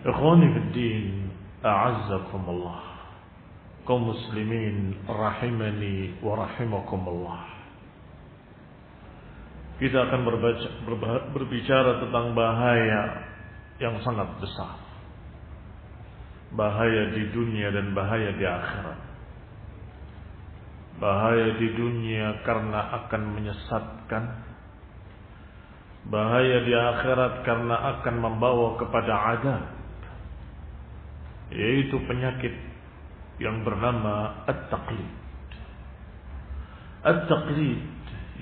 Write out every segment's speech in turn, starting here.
Ikhwani fiddin A'azzakumullah. Kau muslimin Rahimani wa rahimakumullah. Kita akan berbicara tentang bahaya Yang sangat besar. Bahaya di dunia dan bahaya di akhirat. Bahaya di dunia karena akan menyesatkan. Bahaya di akhirat karena akan membawa kepada adab yaitu penyakit yang bernama at-taqlid. At-taqlid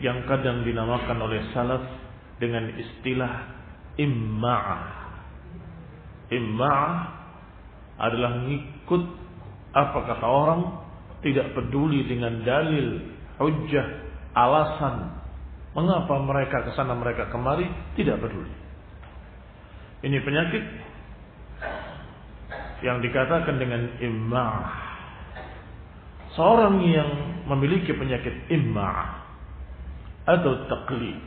yang kadang dinamakan oleh salaf dengan istilah imma'ah. Imma'ah adalah ngikut apa kata orang tidak peduli dengan dalil, hujjah, alasan mengapa mereka ke sana mereka kemari tidak peduli. Ini penyakit yang dikatakan dengan imma'ah Seorang yang memiliki penyakit imma atau taklid,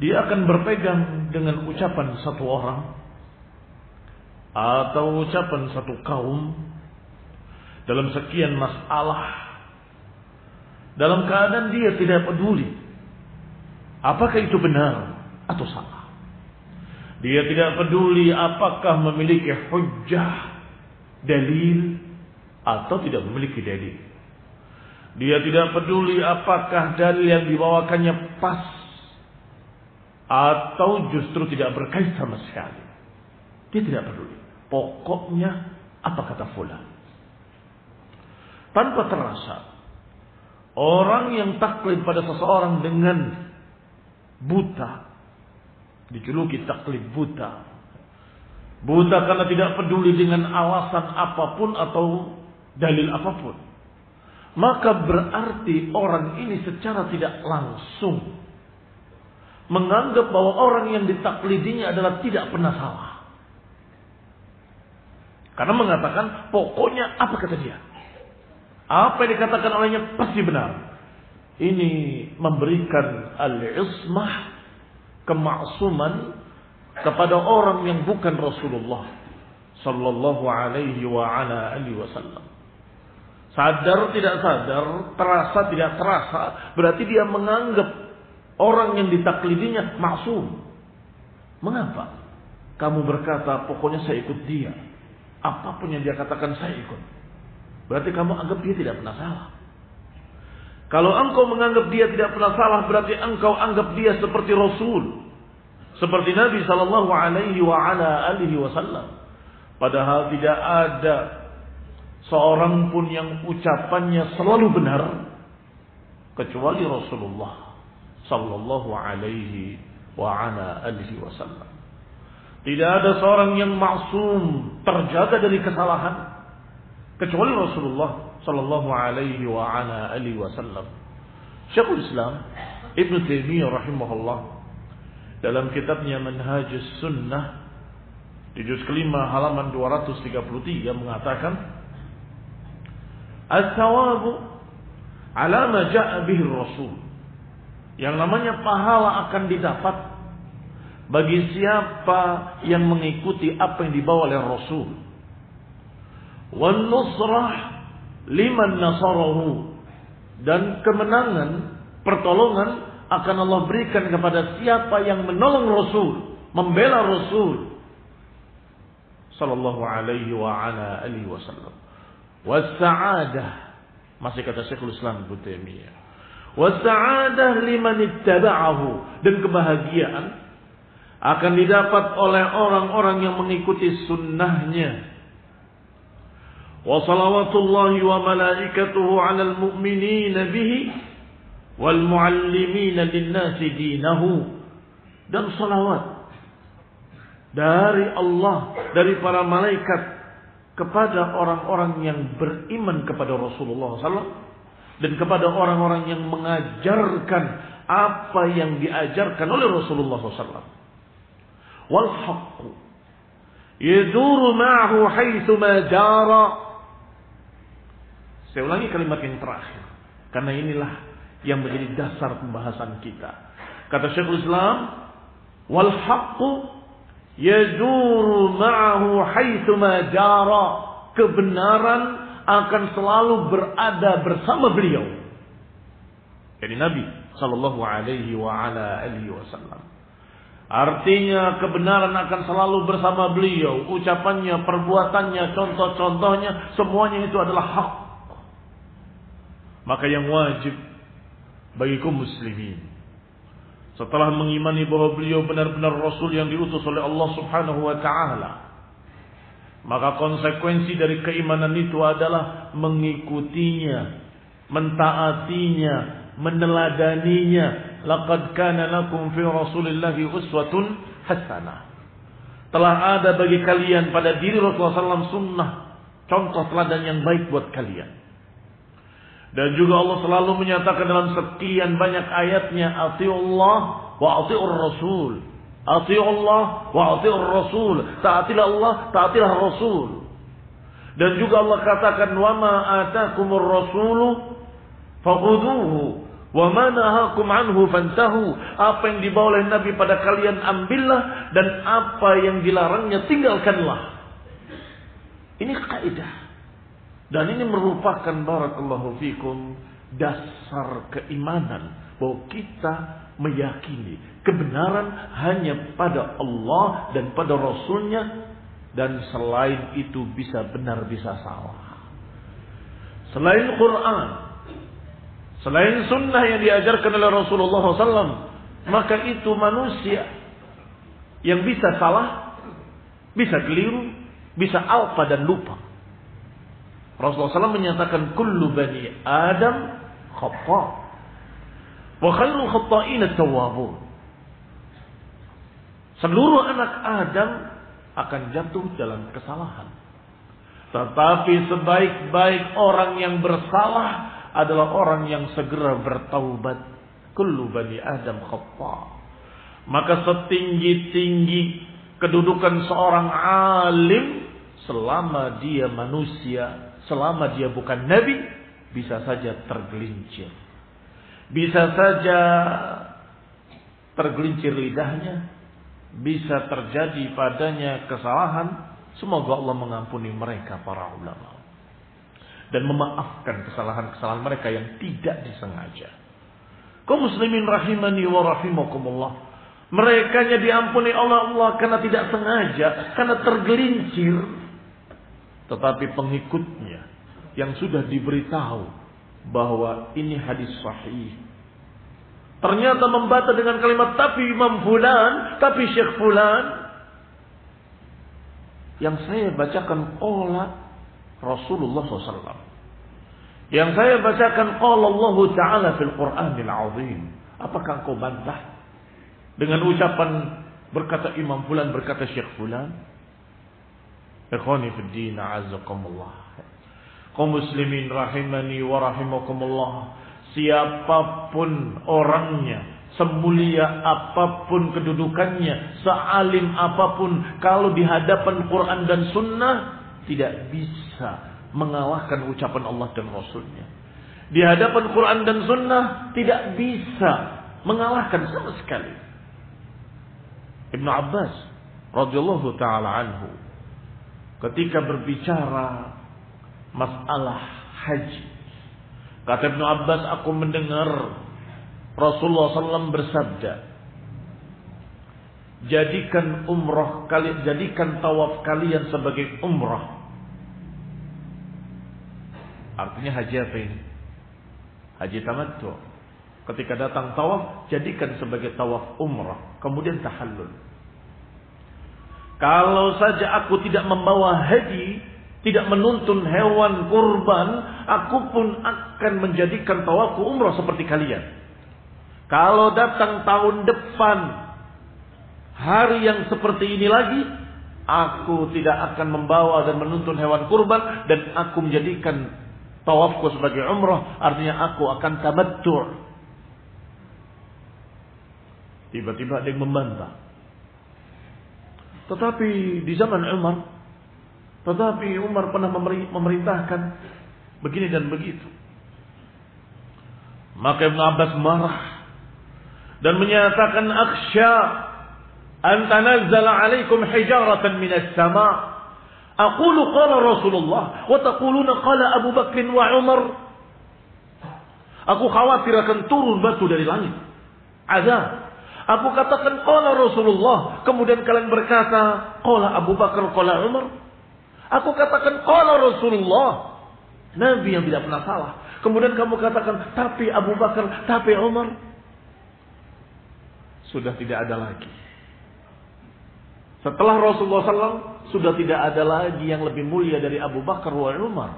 dia akan berpegang dengan ucapan satu orang atau ucapan satu kaum dalam sekian masalah dalam keadaan dia tidak peduli apakah itu benar atau salah. Dia tidak peduli apakah memiliki hujjah, dalil atau tidak memiliki dalil. Dia tidak peduli apakah dalil yang dibawakannya pas atau justru tidak berkait sama sekali. Dia tidak peduli. Pokoknya apa kata fulan. Tanpa terasa orang yang taklid pada seseorang dengan buta dijuluki taklid buta. Buta karena tidak peduli dengan alasan apa pun atau dalil apa pun. maka berarti orang ini secara tidak langsung menganggap bahwa orang yang ditaklidinya adalah tidak pernah salah. Karena mengatakan pokoknya apa kata dia. Apa yang dikatakan olehnya pasti benar. Ini memberikan al-ismah kemaksuman kepada orang yang bukan Rasulullah sallallahu alaihi wa ala alihi wasallam. Sadar tidak sadar, terasa tidak terasa, berarti dia menganggap orang yang ditaklidinya maksum. Mengapa? Kamu berkata, pokoknya saya ikut dia. Apa pun yang dia katakan saya ikut. Berarti kamu anggap dia tidak pernah salah. Kalau engkau menganggap dia tidak pernah salah, berarti engkau anggap dia seperti Rasul. Seperti Nabi Sallallahu Alaihi Wasallam. Padahal tidak ada seorang pun yang ucapannya selalu benar kecuali Rasulullah sallallahu alaihi wa ala alihi wasallam. Tidak ada seorang yang maksum terjaga dari kesalahan kecuali Rasulullah sallallahu alaihi wa ala alihi wasallam. Syekhul Islam Ibn Taimiyah rahimahullah dalam kitabnya Manhajus Sunnah di juz kelima halaman 233 mengatakan As-sawabu ala ma ja'a bihi Rasul. Yang namanya pahala akan didapat bagi siapa yang mengikuti apa yang dibawa oleh Rasul. Wan nusrah liman nasarahu. Dan kemenangan, pertolongan akan Allah berikan kepada siapa yang menolong Rasul, membela Rasul. Sallallahu alaihi wa ala alihi wasallam. Wasa'adah masih kata Syekhul Islam Ibnu Taimiyah. Wasa'adah liman ittaba'ahu dan kebahagiaan akan didapat oleh orang-orang yang mengikuti sunnahnya wa malaikatuhu 'alal mu'minina bihi wal muallimina lin-nasi dinahu dan salawat dari Allah dari para malaikat kepada orang-orang yang beriman kepada Rasulullah SAW dan kepada orang-orang yang mengajarkan apa yang diajarkan oleh Rasulullah SAW. Wal haqqu yaduru ma'ahu haitsu ma jara. Saya ulangi kalimat yang terakhir. Karena inilah yang menjadi dasar pembahasan kita. Kata Syekhul Islam, wal haqqu yaduru ma'ahu haitsuma jara. Kebenaran akan selalu berada bersama beliau. Jadi Nabi sallallahu alaihi wa ala alihi wasallam. Artinya kebenaran akan selalu bersama beliau. Ucapannya perbuatannya contoh-contohnya semuanya itu adalah hak maka yang wajib bagi kaum muslimin setelah mengimani bahwa beliau benar-benar Rasul yang diutus oleh Allah Subhanahu wa taala. Maka konsekuensi dari keimanan itu adalah mengikutinya, mentaatinya, meneladaninya. Laqad kana lakum fi Rasulillahi uswatun hasanah. Telah ada bagi kalian pada diri Rasulullah SAW sunnah, contoh teladan yang baik buat kalian. Dan juga Allah selalu menyatakan dalam sekian banyak ayatnya, Allah wa ati'ur Rasul. Allah wa ati'ur Rasul. Taatilah Allah, taatilah Rasul. Dan juga Allah katakan, "Wa ma atakumur rasulu fakhuduhu wa ma nahakum anhu fantahu." Apa yang dibawa oleh Nabi pada kalian ambillah dan apa yang dilarangnya tinggalkanlah. Ini kaidah. Dan ini merupakan barakallahu fikum dasar keimanan bahwa kita meyakini kebenaran hanya pada Allah dan pada Rasulnya dan selain itu bisa benar bisa salah. Selain Quran, selain sunnah yang diajarkan oleh Rasulullah SAW, maka itu manusia yang bisa salah, bisa keliru, bisa alfa dan lupa. Rasulullah SAW menyatakan kullu bani Adam khata. Wa khairul khata'in tawwabun. Seluruh anak Adam akan jatuh dalam kesalahan. Tetapi sebaik-baik orang yang bersalah adalah orang yang segera bertaubat. Kullu bani Adam khata. Maka setinggi-tinggi kedudukan seorang alim selama dia manusia, selama dia bukan nabi, bisa saja tergelincir. Bisa saja tergelincir lidahnya, bisa terjadi padanya kesalahan. Semoga Allah mengampuni mereka para ulama dan memaafkan kesalahan-kesalahan mereka yang tidak disengaja. Kau muslimin rahimani wa rahimakumullah. Mereka diampuni oleh Allah karena tidak sengaja, karena tergelincir. Tetapi pengikutnya yang sudah diberitahu bahwa ini hadis sahih. Ternyata membantah dengan kalimat tapi Imam Fulan, tapi Syekh Fulan. Yang saya bacakan olah Rasulullah SAW. Yang saya bacakan Allah Ta'ala fil Qur'anil Azim. Apakah engkau bantah? Dengan ucapan berkata Imam Fulan, berkata Syekh Fulan. Ikhwani fi din, azakumullah. Kaum muslimin rahimani wa rahimakumullah. Siapa pun orangnya, semulia apa pun kedudukannya, sealim apa pun, kalau di hadapan Quran dan Sunnah, tidak bisa mengalahkan ucapan Allah dan Rasulnya. Di hadapan Quran dan Sunnah tidak bisa mengalahkan sama sekali. Ibnu Abbas radhiyallahu taala anhu ketika berbicara masalah haji kata Ibnu Abbas aku mendengar Rasulullah SAW bersabda jadikan umrah kalian jadikan tawaf kalian sebagai umrah Artinya haji apa ini? Haji tamattu. Ketika datang tawaf, jadikan sebagai tawaf umrah. Kemudian tahallul. Kalau saja aku tidak membawa haji, tidak menuntun hewan kurban, aku pun akan menjadikan tawafku umrah seperti kalian. Kalau datang tahun depan, hari yang seperti ini lagi, aku tidak akan membawa dan menuntun hewan kurban dan aku menjadikan tawafku sebagai umrah artinya aku akan tamattu' tiba-tiba ada yang membantah tetapi di zaman Umar tetapi Umar pernah memerintahkan begini dan begitu maka Ibn Abbas marah dan menyatakan akhsha an tanazzala alaikum hijaratan minas sama' Aqulu qala Rasulullah wa taquluna qala Abu Bakr wa Umar. Aku khawatir akan turun batu dari langit. Azab. Aku katakan qala Rasulullah, kemudian kalian berkata qala Abu Bakar qala Umar. Aku katakan qala Rasulullah. Nabi yang tidak pernah salah. Kemudian kamu katakan tapi Abu Bakar, tapi Umar. Sudah tidak ada lagi. Setelah Rasulullah SAW sudah tidak ada lagi yang lebih mulia dari Abu Bakar wa Umar.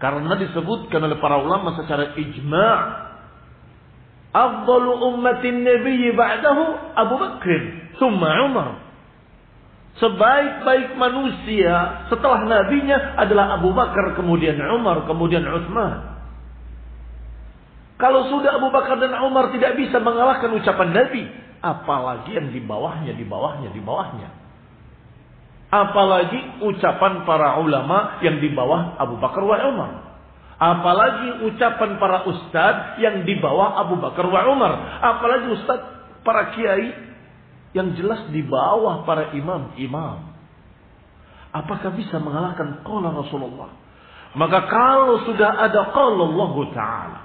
Karena disebutkan oleh para ulama secara ijma' Afdalu ummatin nabiyyi ba'dahu Abu Bakr, summa Umar. Sebaik-baik manusia setelah nabinya adalah Abu Bakar, kemudian Umar, kemudian Utsman. Kalau sudah Abu Bakar dan Umar tidak bisa mengalahkan ucapan Nabi, apalagi yang di bawahnya, di bawahnya, di bawahnya. Apalagi ucapan para ulama yang di bawah Abu Bakar wa Umar. Apalagi ucapan para ustadz yang di bawah Abu Bakar wa Umar. Apalagi ustadz para kiai yang jelas di bawah para imam-imam. Apakah bisa mengalahkan qala Rasulullah? Maka kalau sudah ada qala Allah Ta'ala.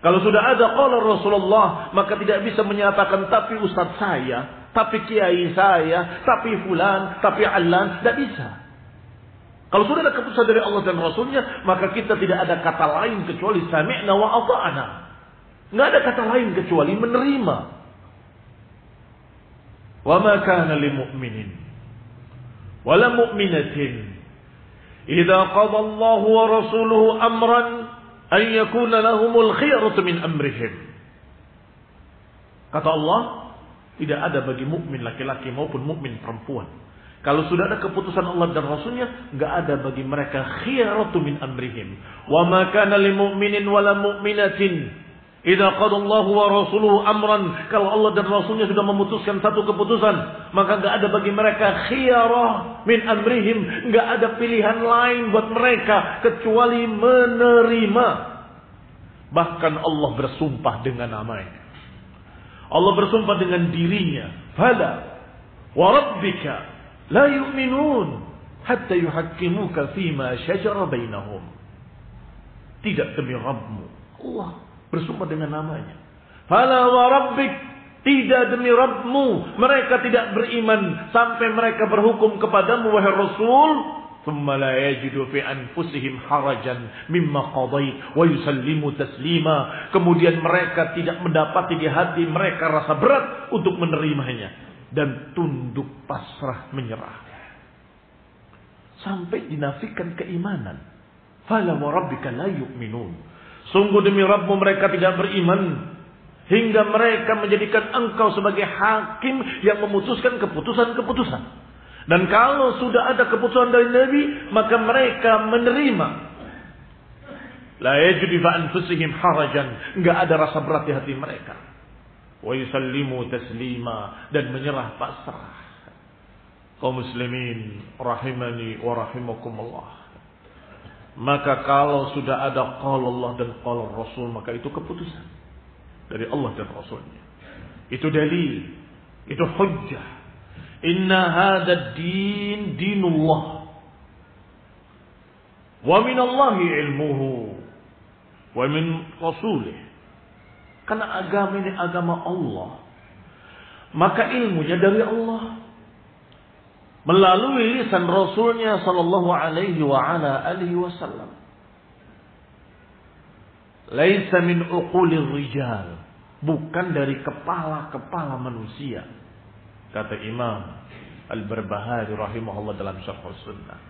Kalau sudah ada qala Rasulullah, maka tidak bisa menyatakan tapi ustadz saya tapi kiai saya, tapi fulan, tapi alan, tidak bisa. Kalau sudah ada keputusan dari Allah dan Rasulnya, maka kita tidak ada kata lain kecuali sami'na wa ata'na. Nggak ada kata lain kecuali menerima. Wa ma kana li mu'minin wala mu'minatin idza qada Allah wa rasuluhu amran an yakuna lahumul khiyaratu min amrihim. Kata Allah, tidak ada bagi mukmin laki-laki maupun mukmin perempuan Kalau sudah ada keputusan Allah dan Rasulnya, nggak ada bagi mereka khiyaratu min amrihim. Wa ma kana lil mu'minin wala mu'minatin Idza qadallahu wa rasuluhu amran, kalau Allah dan Rasulnya sudah memutuskan satu keputusan, maka nggak ada bagi mereka khiyarah min amrihim, nggak ada pilihan lain buat mereka kecuali menerima. Bahkan Allah bersumpah dengan namanya. Allah bersumpah dengan dirinya. Fala wa rabbika la yu'minun hatta yuhakkimuka fima syajara bainahum. Tidak demi Rabbmu. Allah Bersumpah dengan namanya. Fala wa rabbik tidak demi Rabbmu. Mereka tidak beriman sampai mereka berhukum kepadamu wahai Rasul. La yajidu fi anfusihim harajan mimma qadait wa yusallimu taslima. Kemudian mereka tidak mendapati di hati mereka rasa berat untuk menerimanya dan tunduk pasrah menyerah. Sampai dinafikan keimanan. Fala wa rabbika la yu'minun. Sungguh demi Rabbmu mereka tidak beriman. Hingga mereka menjadikan engkau sebagai hakim yang memutuskan keputusan-keputusan. Dan kalau sudah ada keputusan dari Nabi, maka mereka menerima. La yajidu anfusihim harajan. Enggak ada rasa berat di hati mereka. Wa yusallimu taslima. Dan menyerah pasrah. Kau muslimin rahimani wa rahimakumullah. Maka kalau sudah ada qala Allah dan qala Rasul maka itu keputusan dari Allah dan Rasulnya. Itu dalil, itu hujjah. Inna hadha din dinullah. Wa min Allahi ilmuhu wa min rasulih. Karena agama ini agama Allah. Maka ilmunya dari Allah melalui lisan Rasulnya Sallallahu Alaihi wa ala alihi Wasallam. Laisa min uqulir rijal, bukan dari kepala-kepala manusia. Kata Imam Al-Barbahari rahimahullah dalam Syarh Sunnah.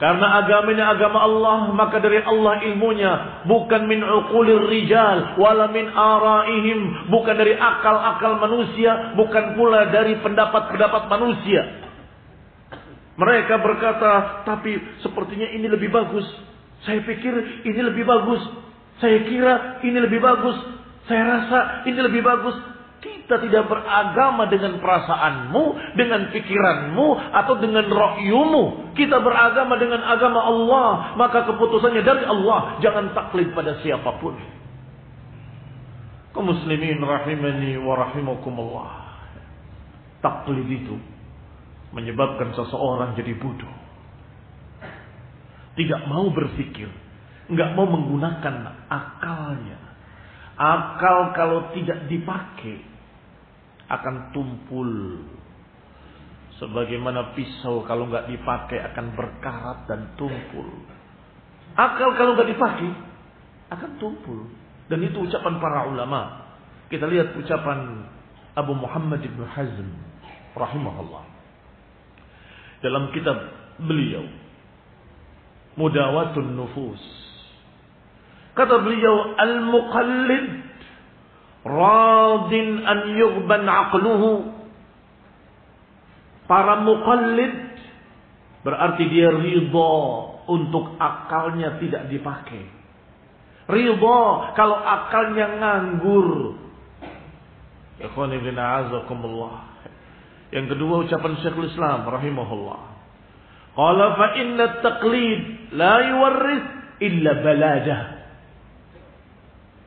Karena agama ini agama Allah, maka dari Allah ilmunya bukan min uqulir rijal wala min araihim, bukan dari akal-akal manusia, bukan pula dari pendapat-pendapat manusia. Mereka berkata, tapi sepertinya ini lebih bagus. Saya pikir ini lebih bagus. Saya kira ini lebih bagus. Saya rasa ini lebih bagus. Kita tidak beragama dengan perasaanmu, dengan pikiranmu, atau dengan rohyumu. Kita beragama dengan agama Allah. Maka keputusannya dari Allah. Jangan taklid pada siapa pun. Kau muslimin rahimani wa rahimakumullah. Taklid itu menyebabkan seseorang jadi bodoh. Tidak mau berpikir. Nggak mau menggunakan akalnya. Akal kalau tidak dipakai akan tumpul. Sebagaimana pisau kalau nggak dipakai akan berkarat dan tumpul. Akal kalau nggak dipakai akan tumpul. Dan itu ucapan para ulama. Kita lihat ucapan Abu Muhammad ibn Hazm rahimahullah. Dalam kitab beliau Mudawatun Nufus. Kata beliau al-muqallid radin an yughban aqluhu. Para muqallid berarti dia ridha untuk akalnya tidak dipakai. Ridha kalau akalnya nganggur. Ikhwan ibn a'azakumullah. Yang kedua ucapan Syekhul Islam rahimahullah. Qala fa inna taqlid la yuwarris illa baladah.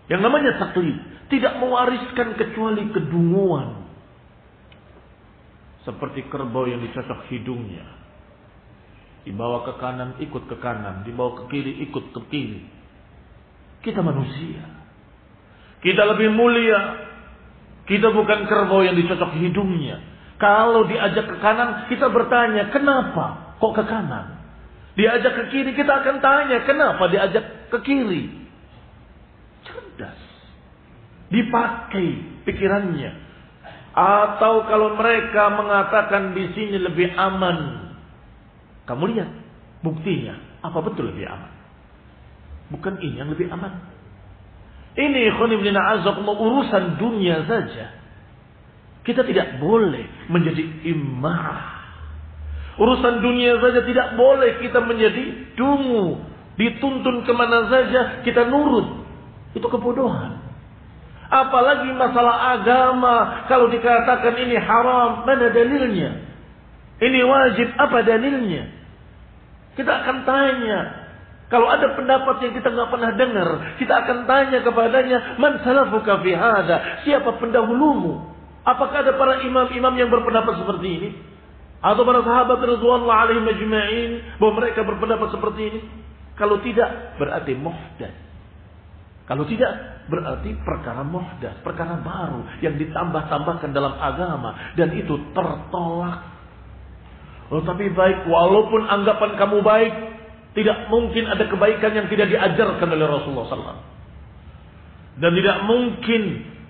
Yang namanya taklid tidak mewariskan kecuali kedunguan. Seperti kerbau yang dicocok hidungnya. Dibawa ke kanan, ikut ke kanan. Dibawa ke kiri, ikut ke kiri. Kita manusia. Kita lebih mulia. Kita bukan kerbau yang dicocok hidungnya. Kalau diajak ke kanan, kita bertanya, kenapa kok ke kanan? Diajak ke kiri, kita akan tanya, kenapa diajak ke kiri? Cerdas dipakai pikirannya. Atau kalau mereka mengatakan di sini lebih aman, kamu lihat buktinya apa betul lebih aman? Bukan ini yang lebih aman. Ini khonibina azab urusan dunia saja. Kita tidak boleh menjadi imah. Urusan dunia saja tidak boleh kita menjadi dungu. Dituntun ke mana saja kita nurut. Itu kebodohan. Apalagi masalah agama. Kalau dikatakan ini haram, mana dalilnya? Ini wajib, apa dalilnya? Kita akan tanya. Kalau ada pendapat yang kita nggak pernah dengar, kita akan tanya kepadanya, man salafuka fi? Siapa pendahulumu? Apakah ada para imam-imam yang berpendapat seperti ini? Atau para sahabat Rasulullah alaihi majma'in bahwa mereka berpendapat seperti ini? Kalau tidak, berarti muhdath. Kalau tidak, berarti perkara muhdath, perkara baru yang ditambah-tambahkan dalam agama dan itu tertolak. Oh, tapi baik, walaupun anggapan kamu baik, tidak mungkin ada kebaikan yang tidak diajarkan oleh Rasulullah SAW. Dan tidak mungkin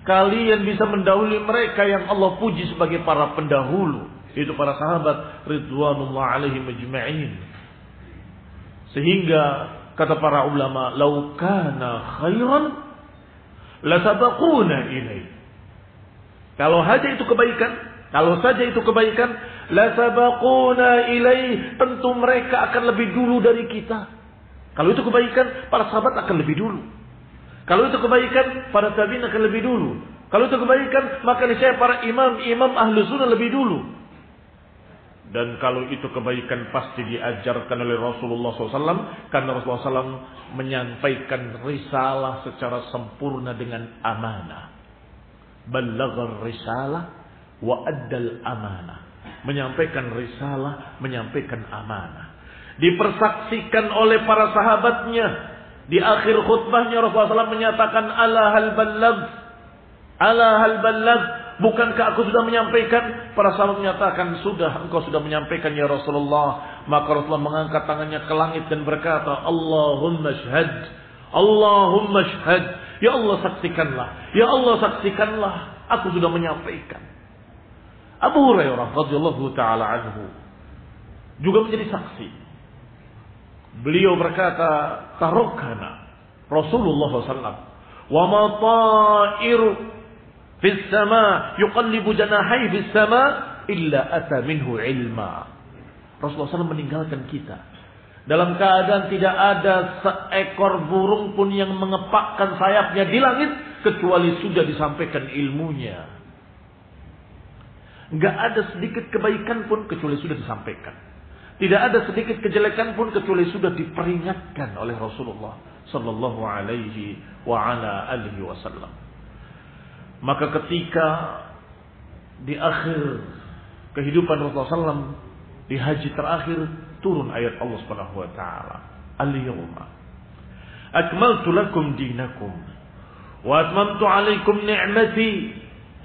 kalian bisa mendahului mereka yang Allah puji sebagai para pendahulu itu para sahabat ridwanullah alaihi majma'in sehingga kata para ulama lau kana khairan la sabaquna ilai kalau saja itu kebaikan kalau saja itu kebaikan la sabaquna ilai tentu mereka akan lebih dulu dari kita kalau itu kebaikan para sahabat akan lebih dulu kalau itu kebaikan, para tabi'in akan lebih dulu. Kalau itu kebaikan, maka saya para imam-imam ahlu sunnah lebih dulu. Dan kalau itu kebaikan pasti diajarkan oleh Rasulullah SAW. Karena Rasulullah SAW menyampaikan risalah secara sempurna dengan amanah. Balagar risalah wa addal amanah. Menyampaikan risalah, menyampaikan amanah. Dipersaksikan oleh para sahabatnya di akhir khutbahnya Rasulullah SAW menyatakan ala hal ballag. Ala hal ballag. Bukankah aku sudah menyampaikan? Para sahabat menyatakan, sudah engkau sudah menyampaikan ya Rasulullah. Maka Rasulullah mengangkat tangannya ke langit dan berkata, Allahumma syhad. Allahumma syhad. Ya Allah saksikanlah. Ya Allah saksikanlah. Aku sudah menyampaikan. Abu Hurairah radhiyallahu taala anhu juga menjadi saksi Beliau berkata, tarokana Rasulullah SAW. Wa ma ta'iru fis sama yuqallibu janahi fis sama illa ata minhu ilma. Rasulullah SAW meninggalkan kita. Dalam keadaan tidak ada seekor burung pun yang mengepakkan sayapnya di langit kecuali sudah disampaikan ilmunya. Enggak ada sedikit kebaikan pun kecuali sudah disampaikan. Tidak ada sedikit kejelekan pun kecuali sudah diperingatkan oleh Rasulullah sallallahu alaihi wa ala alihi wasallam. Maka ketika di akhir kehidupan Rasulullah SAW di haji terakhir turun ayat Allah Subhanahu wa taala. Al-yawma akmaltu lakum dinakum wa atmamtu alaikum ni'mati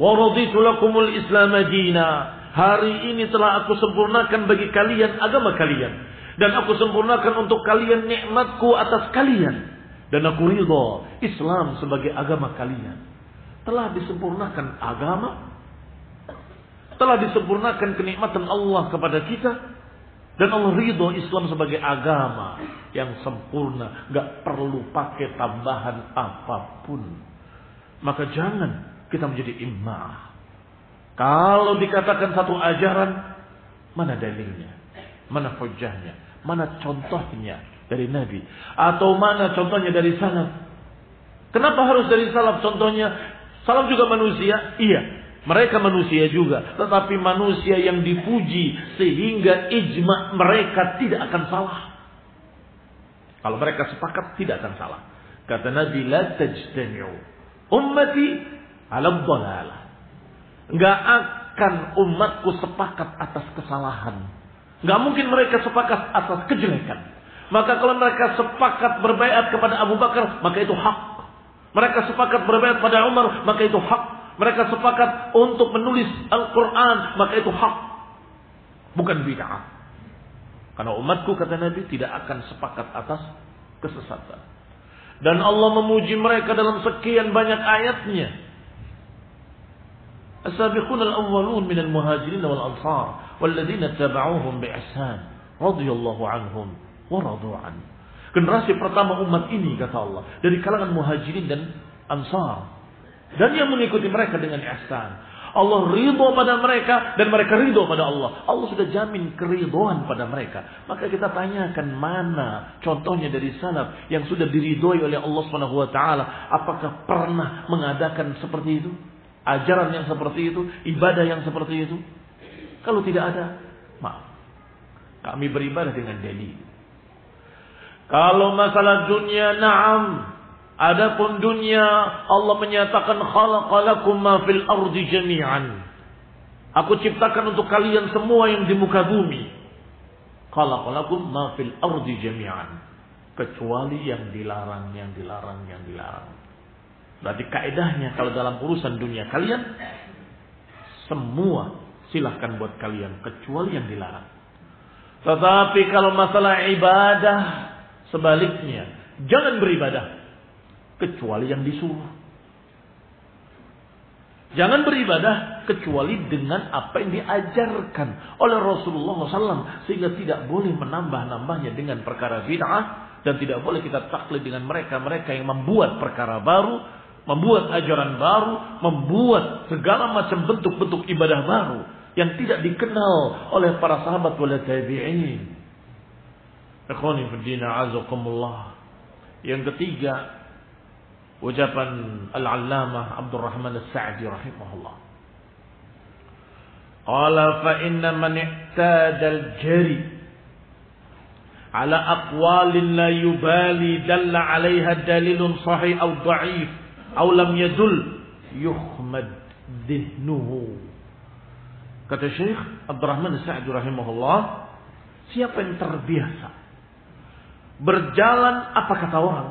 wa raditu lakumul islam dina Hari ini telah aku sempurnakan bagi kalian agama kalian. Dan aku sempurnakan untuk kalian nikmatku atas kalian. Dan aku ridho Islam sebagai agama kalian. Telah disempurnakan agama. Telah disempurnakan kenikmatan Allah kepada kita. Dan Allah ridho Islam sebagai agama yang sempurna. Gak perlu pakai tambahan apa pun. Maka jangan kita menjadi imam kalau dikatakan satu ajaran, mana dalilnya? Mana hujahnya? Mana contohnya dari Nabi? Atau mana contohnya dari salaf? Kenapa harus dari salaf contohnya? Salaf juga manusia? Iya. Mereka manusia juga. Tetapi manusia yang dipuji sehingga ijma mereka tidak akan salah. Kalau mereka sepakat tidak akan salah. Kata Nabi, La tajtami'u ummati ala dhalalah. Nggak akan umatku sepakat atas kesalahan. Nggak mungkin mereka sepakat atas kejelekan. Maka kalau mereka sepakat berbaiat kepada Abu Bakar, maka itu hak. Mereka sepakat berbaiat pada Umar, maka itu hak. Mereka sepakat untuk menulis Al-Quran, maka itu hak. Bukan bid'ah. Karena umatku kata Nabi tidak akan sepakat atas kesesatan. Dan Allah memuji mereka dalam sekian banyak ayatnya. السابقون الأولون من المهاجرين والأنصار والذين اتبعوهم بإحسان رضي الله عنهم ورضوا عنه Generasi pertama umat ini kata Allah dari kalangan muhajirin dan ansar dan yang mengikuti mereka dengan ihsan. Allah ridho pada mereka dan mereka ridho pada Allah. Allah sudah jamin keridhoan pada mereka. Maka kita tanyakan mana contohnya dari salaf yang sudah diridhoi oleh Allah Subhanahu wa taala, apakah pernah mengadakan seperti itu? Ajaran yang seperti itu, ibadah yang seperti itu? Kalau tidak ada, maaf. Kami beribadah dengan dalil. Kalau masalah dunia, na'am. Adapun dunia, Allah menyatakan khalaqalakum ma fil ardi jami'an. Aku ciptakan untuk kalian semua yang di muka bumi. Khalaqalakum ma fil ardi jami'an. Kecuali yang dilarang, yang dilarang, yang dilarang. Berarti kaedahnya kalau dalam urusan dunia kalian, semua silahkan buat kalian. Kecuali yang dilarang. Tetapi kalau masalah ibadah, sebaliknya. Jangan beribadah kecuali yang disuruh. Jangan beribadah kecuali dengan apa yang diajarkan oleh Rasulullah SAW. Sehingga tidak boleh menambah-nambahnya dengan perkara bid'ah. Dan tidak boleh kita taklid dengan mereka-mereka yang membuat perkara baru. Membuat ajaran baru. Membuat segala macam bentuk-bentuk ibadah baru. Yang tidak dikenal oleh para sahabat wala tabi'in. Ikhwani fiddina azakumullah. Yang ketiga, ucapan Al-Allamah Abdurrahman As-Sa'di rahimahullah. Qala fa inna man i'tada al-jari ala aqwalin la yubali dalla 'alayha dalilun sahih aw dha'if aw lam yadul yuhmad dhihnuhu. Kata Syekh Abdurrahman As-Sa'di rahimahullah, siapa yang terbiasa berjalan apa kata orang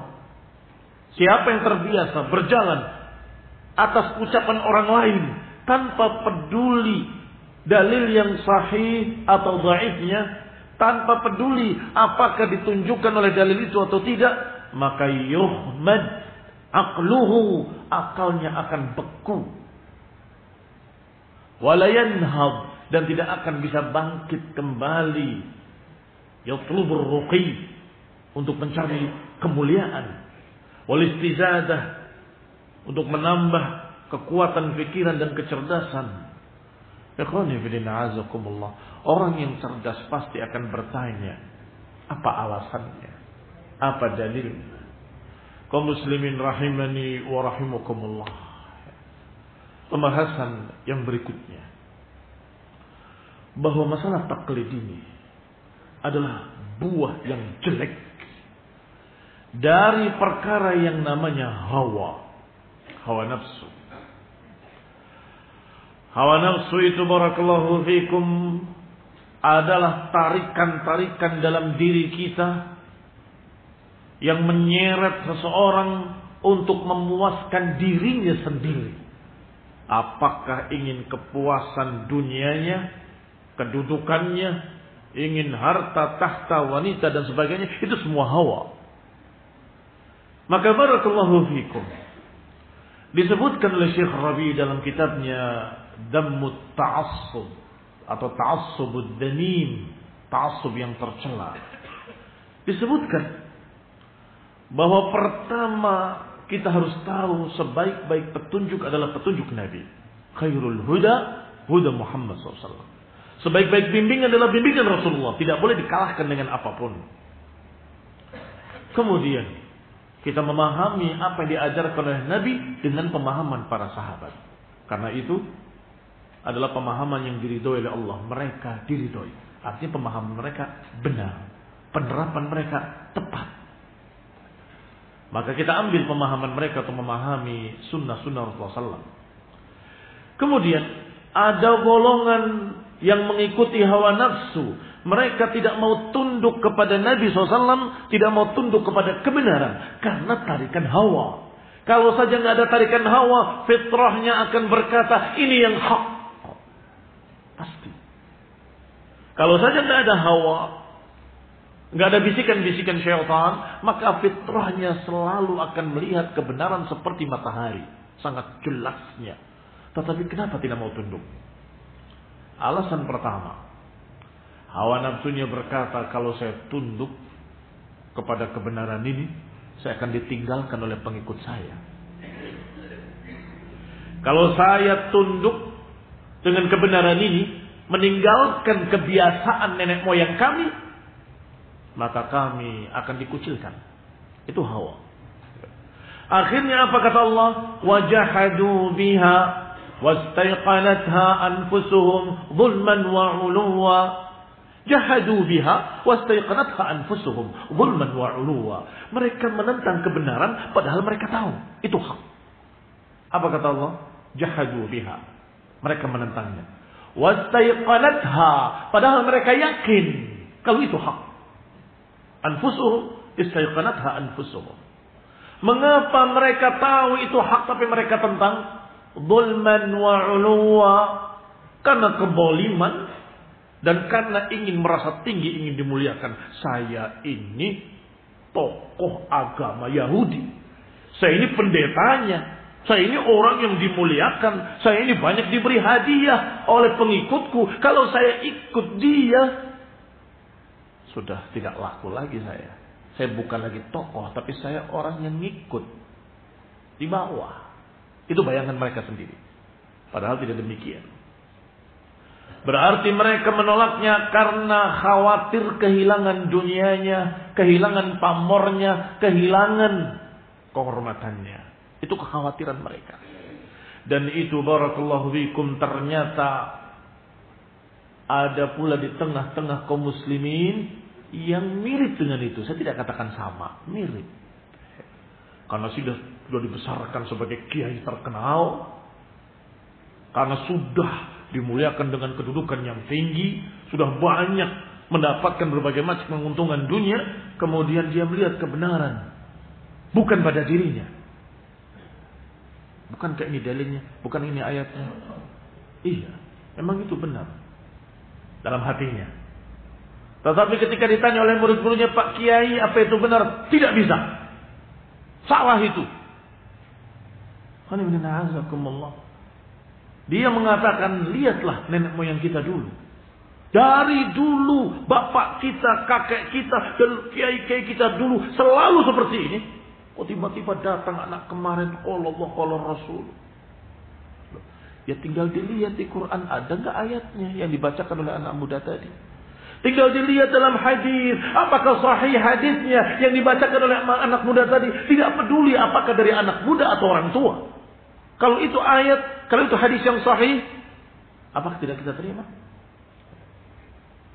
Siapa yang terbiasa berjalan atas ucapan orang lain tanpa peduli dalil yang sahih atau dhaifnya, tanpa peduli apakah ditunjukkan oleh dalil itu atau tidak, maka yuhmad aqluhu akalnya akan beku. Walayanhab dan tidak akan bisa bangkit kembali. Yatlubur ruqi untuk mencari kemuliaan wal istizadah untuk menambah kekuatan pikiran dan kecerdasan. Orang yang cerdas pasti akan bertanya, apa alasannya? Apa dalilnya? Kaum muslimin rahimani wa rahimakumullah. Pembahasan yang berikutnya bahwa masalah taklid ini adalah buah yang jelek dari perkara yang namanya hawa. Hawa nafsu. Hawa nafsu itu barakallahu fikum adalah tarikan-tarikan dalam diri kita yang menyeret seseorang untuk memuaskan dirinya sendiri. Apakah ingin kepuasan dunianya, kedudukannya, ingin harta, tahta, wanita dan sebagainya, itu semua hawa. Maka barakallahu fikum. Disebutkan oleh Syekh Rabi dalam kitabnya Dammut Ta'assub atau Ta'assubud Damim, ta'assub yang tercela. Disebutkan bahwa pertama kita harus tahu sebaik-baik petunjuk adalah petunjuk Nabi. Khairul huda huda Muhammad SAW. Sebaik-baik bimbingan adalah bimbingan Rasulullah. Tidak boleh dikalahkan dengan apa pun. Kemudian kita memahami apa yang diajarkan oleh Nabi dengan pemahaman para sahabat. Karena itu adalah pemahaman yang diridhoi oleh Allah. Mereka diridhoi. Artinya pemahaman mereka benar. Penerapan mereka tepat. Maka kita ambil pemahaman mereka untuk memahami sunnah-sunnah Rasulullah SAW. Kemudian ada golongan yang mengikuti hawa nafsu mereka tidak mau tunduk kepada Nabi SAW, tidak mau tunduk kepada kebenaran karena tarikan hawa. Kalau saja nggak ada tarikan hawa, fitrahnya akan berkata ini yang hak. Pasti. Kalau saja nggak ada hawa, nggak ada bisikan-bisikan syaitan, maka fitrahnya selalu akan melihat kebenaran seperti matahari, sangat jelasnya. Tetapi kenapa tidak mau tunduk? Alasan pertama, Hawa nafsunya berkata, kalau saya tunduk kepada kebenaran ini, saya akan ditinggalkan oleh pengikut saya. Kalau saya tunduk dengan kebenaran ini, meninggalkan kebiasaan nenek moyang kami, maka kami akan dikucilkan. Itu hawa. Akhirnya apa kata Allah? Wajahadu biha wastaiqanatha anfusuhum zulman wa uluwa. Jahadu biha wastaiqanatha anfusuhum zulman wa uluwa. Mereka menentang kebenaran padahal mereka tahu itu hak. Apa kata Allah? Jahadu biha. Mereka menentangnya. Wastaiqanatha padahal mereka yakin kalau itu hak. Anfusuhum istaiqanatha anfusuhum. Mengapa mereka tahu itu hak tapi mereka tentang? Zulman wa uluwa. Karena keboliman. Dan karena ingin merasa tinggi, ingin dimuliakan. Saya ini tokoh agama Yahudi. Saya ini pendetanya. Saya ini orang yang dimuliakan. Saya ini banyak diberi hadiah oleh pengikutku. Kalau saya ikut dia, sudah tidak laku lagi saya. Saya bukan lagi tokoh, tapi saya orang yang ngikut di bawah. Itu bayangan mereka sendiri. Padahal tidak demikian. Berarti mereka menolaknya karena khawatir kehilangan dunianya, kehilangan pamornya, kehilangan kehormatannya. Itu kekhawatiran mereka. Dan itu barakallahu fikum ternyata ada pula di tengah-tengah kaum muslimin yang mirip dengan itu. Saya tidak katakan sama, mirip. Karena sudah sudah dibesarkan sebagai kiai terkenal, karena sudah dimuliakan dengan kedudukan yang tinggi, sudah banyak mendapatkan berbagai macam keuntungan dunia, kemudian dia melihat kebenaran bukan pada dirinya. Bukankah ini dalilnya? Bukan ini ayatnya? Iya, memang itu benar dalam hatinya. Tetapi ketika ditanya oleh murid-muridnya, Pak Kiai, apa itu benar? Tidak bisa. Salah itu. Dia mengatakan, lihatlah nenek moyang kita dulu. Dari dulu, bapak kita, kakek kita, kiai-kiai kita dulu selalu seperti ini. Kok tiba-tiba datang anak kemarin, Allah, Allah Rasul. Ya tinggal dilihat di Quran ada nggak ayatnya yang dibacakan oleh anak muda tadi. Tinggal dilihat dalam hadis, apakah sahih hadisnya yang dibacakan oleh anak muda tadi. Tidak peduli apakah dari anak muda atau orang tua. Kalau itu ayat, kalau itu hadis yang sahih, apakah tidak kita terima?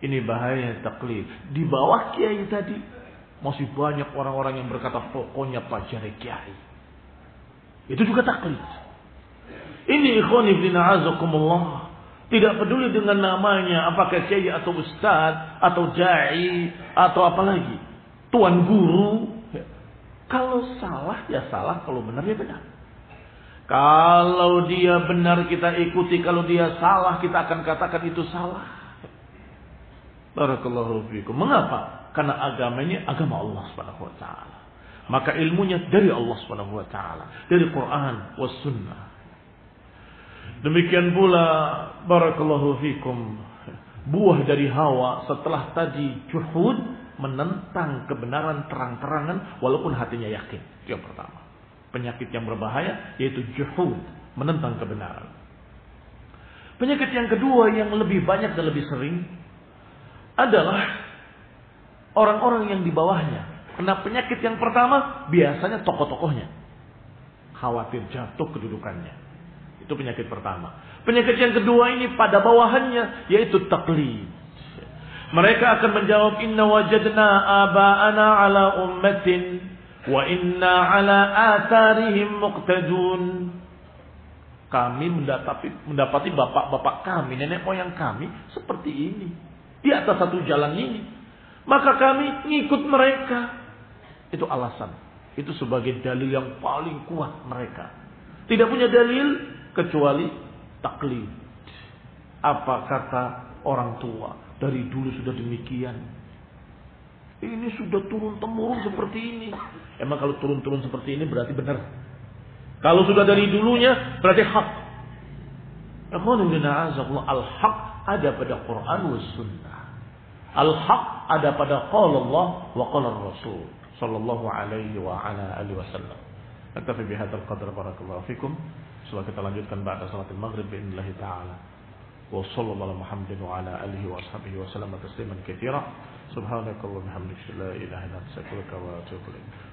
Ini bahaya taklid. Di bawah kiai tadi masih banyak orang-orang yang berkata pokoknya pajari kiai. Itu juga taklid. Ini ikhwan ibn azakumullah. Tidak peduli dengan namanya, apakah kiai atau ustaz, atau dai, atau apa lagi. Tuan guru. Kalau salah, ya salah. Kalau benar, ya benar. Kalau dia benar, kita ikuti. Kalau dia salah, kita akan katakan itu salah. Barakallahu fiikum. Mengapa? Karena agamanya agama Allah Subhanahu wa taala. Maka ilmunya dari Allah Subhanahu wa taala, dari Quran was sunnah. Demikian pula barakallahu fikum buah dari hawa setelah tadi juhud menentang kebenaran terang-terangan walaupun hatinya yakin. Itu yang pertama. Penyakit yang berbahaya yaitu juhud, menentang kebenaran. Penyakit yang kedua yang lebih banyak dan lebih sering adalah orang-orang yang di bawahnya. Karena penyakit yang pertama biasanya tokoh-tokohnya. Khawatir jatuh kedudukannya. Itu penyakit pertama. Penyakit yang kedua ini pada bawahannya yaitu taklid. Mereka akan menjawab inna wajadna aba'ana ala ummatin wa inna ala atharihim muqtadun. Kami mendapati, mendapati bapak-bapak kami, nenek moyang kami seperti ini. Di atas satu jalan ini. Maka kami ngikut mereka. Itu alasan. Itu sebagai dalil yang paling kuat mereka. Tidak punya dalil, kecuali taklid. Apa kata orang tua? Dari dulu sudah demikian. Ini sudah turun temurun seperti ini. Emang kalau turun-turun seperti ini berarti benar. Kalau sudah dari dulunya berarti hak. Al-haq ada pada Quran dan sunnah. Al-haq ada pada qala Allah wa qala Rasul sallallahu alaihi wa ala alihi wasallam. Atafi bihatal qadr barakallahu fikum. Setelah kita lanjutkan ba'da salatil maghrib bi'inillah ta'ala. Wa sallallahu Muhammadin wa ala alihi wa ashabihi wa sallam Atasliman kithira. Subhanakallahu hamdika la ilaha wa.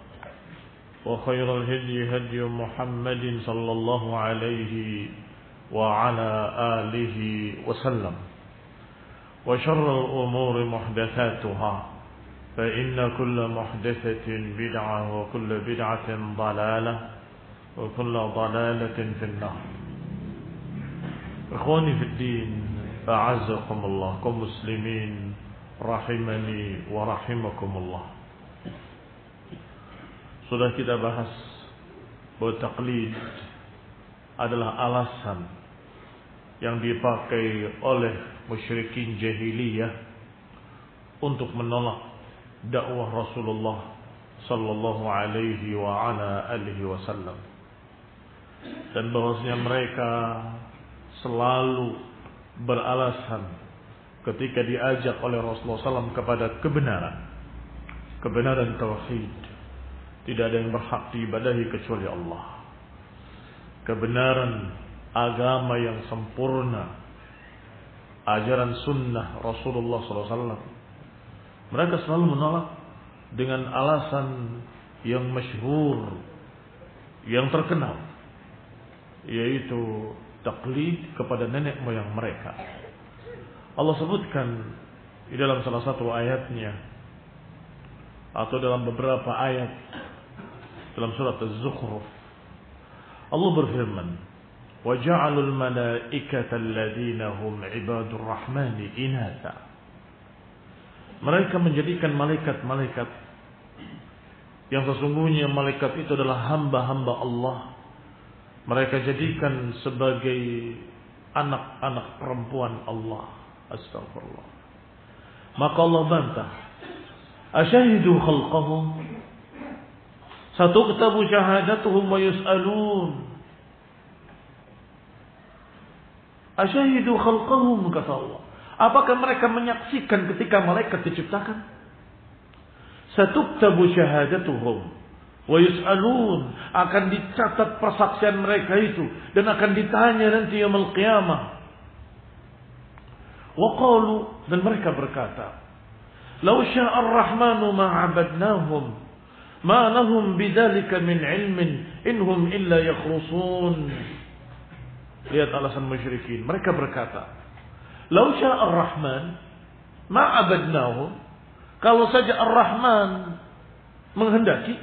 وخير الهدي هدي محمد صلى الله عليه وعلى آله وسلم وشر الأمور محدثاتها فإن كل محدثة بدعة وكل بدعة ضلالة وكل ضلالة في النار إخواني في الدين أعزكم الله كمسلمين rahimani wa rahimakumullah. Sudah kita bahas bahwa taklid adalah alasan yang dipakai oleh musyrikin jahiliyah untuk menolak dakwah Rasulullah sallallahu alaihi wa ala alihi wasallam. Dan bahwasanya mereka selalu beralasan ketika diajak oleh Rasulullah SAW kepada kebenaran, kebenaran tauhid, tidak ada yang berhak diibadahi kecuali Allah. Kebenaran agama yang sempurna, ajaran sunnah Rasulullah SAW. Mereka selalu menolak dengan alasan yang masyhur, yang terkenal, yaitu taklid kepada nenek moyang mereka Allah sebutkan di dalam salah satu ayatnya atau dalam beberapa ayat dalam surat Az-Zukhruf. Allah berfirman, "Wa ja'alul malaikata alladziina hum 'ibadur rahmani inatha." Mereka menjadikan malaikat-malaikat yang sesungguhnya malaikat itu adalah hamba-hamba Allah. Mereka jadikan sebagai anak-anak perempuan Allah. Astagfirullah. Maka Allah bantah. Asyahidu khalqahum satu ketabu syahadatuhum wa yus'alun. Asyahidu khalqahum kata Allah. Apakah mereka menyaksikan ketika malaikat diciptakan? Satu ketabu syahadatuhum. Wa yus'alun akan dicatat persaksian mereka itu dan akan ditanya nanti yaumul qiyamah. Wa qalu dan mereka berkata, "Lau syaa ar-rahmanu ma ma lahum bidzalika min 'ilmin inhum illa yakhrusun." Lihat alasan musyrikin. Mereka berkata, "Lau syaa ar-rahman ma 'abadnahum." Kalau saja Ar-Rahman menghendaki,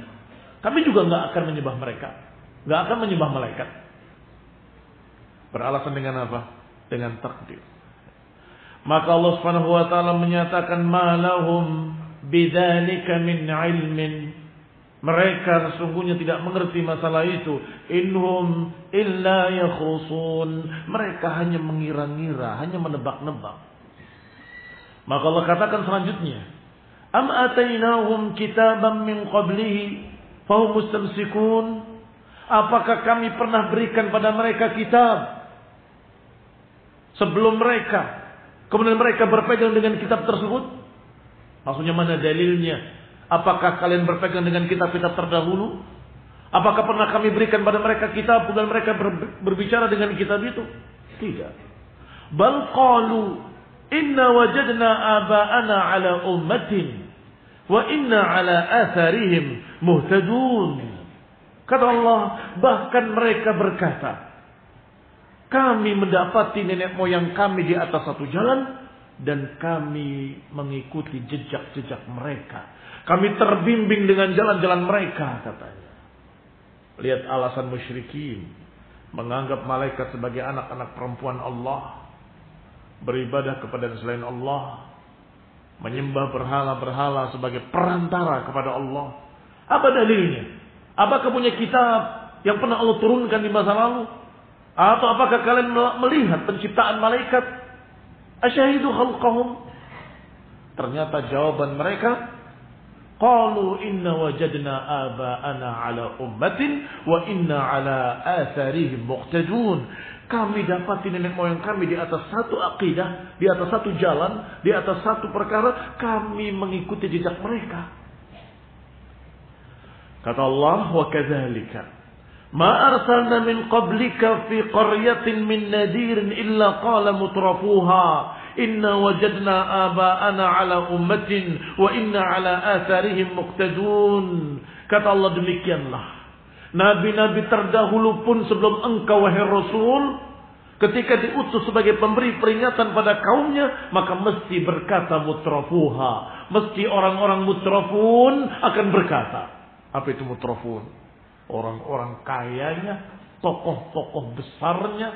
kami juga nggak akan menyembah mereka, nggak akan menyembah malaikat. Beralasan dengan apa? Dengan takdir. Maka Allah Subhanahu wa taala menyatakan malahum bidzalika min ilmin. Mereka sesungguhnya tidak mengerti masalah itu. Inhum illa yakhusun. Mereka hanya mengira-ngira, hanya menebak-nebak. Maka Allah katakan selanjutnya, Am atainahum kitaban min qablihi fahum mustamsikun? Apakah kami pernah berikan pada mereka kitab sebelum mereka kemudian mereka berpegang dengan kitab tersebut? Maksudnya mana dalilnya? Apakah kalian berpegang dengan kitab-kitab terdahulu? Apakah pernah kami berikan pada mereka kitab dan mereka berbicara dengan kitab itu? Tidak. Bal qalu inna wajadna aba'ana ala ummatin wa inna ala atharihim muhtadun. Kata Allah, bahkan mereka berkata, kami mendapati nenek moyang kami di atas satu jalan dan kami mengikuti jejak-jejak mereka. Kami terbimbing dengan jalan-jalan mereka katanya. Lihat alasan musyrikin menganggap malaikat sebagai anak-anak perempuan Allah, beribadah kepada selain Allah, menyembah berhala-berhala sebagai perantara kepada Allah. Apa dalilnya? Apakah punya kitab yang pernah Allah turunkan di masa lalu? Atau apakah kalian melihat penciptaan malaikat? Asyahidu khalqahum? Ternyata jawaban mereka Qalu inna wajadna aba'ana ala ummatin wa inna ala atharihim muqtadun. Kami dapati nenek moyang kami di atas satu akidah, di atas satu jalan, di atas satu perkara, kami mengikuti jejak mereka. Kata Allah, wa kadzalika ma arsalna min qablika fi qaryatin min nadirin illa qala mutrafuha inna wajadna aba'ana ala ummatin wa inna ala atharihim muqtadun. Kata Allah demikianlah. Nabi-nabi terdahulu pun sebelum engkau wahai Rasul ketika diutus sebagai pemberi peringatan pada kaumnya maka mesti berkata mutrafuha. Mesti orang-orang mutrafun akan berkata apa itu mutrafun orang-orang kayanya tokoh-tokoh besarnya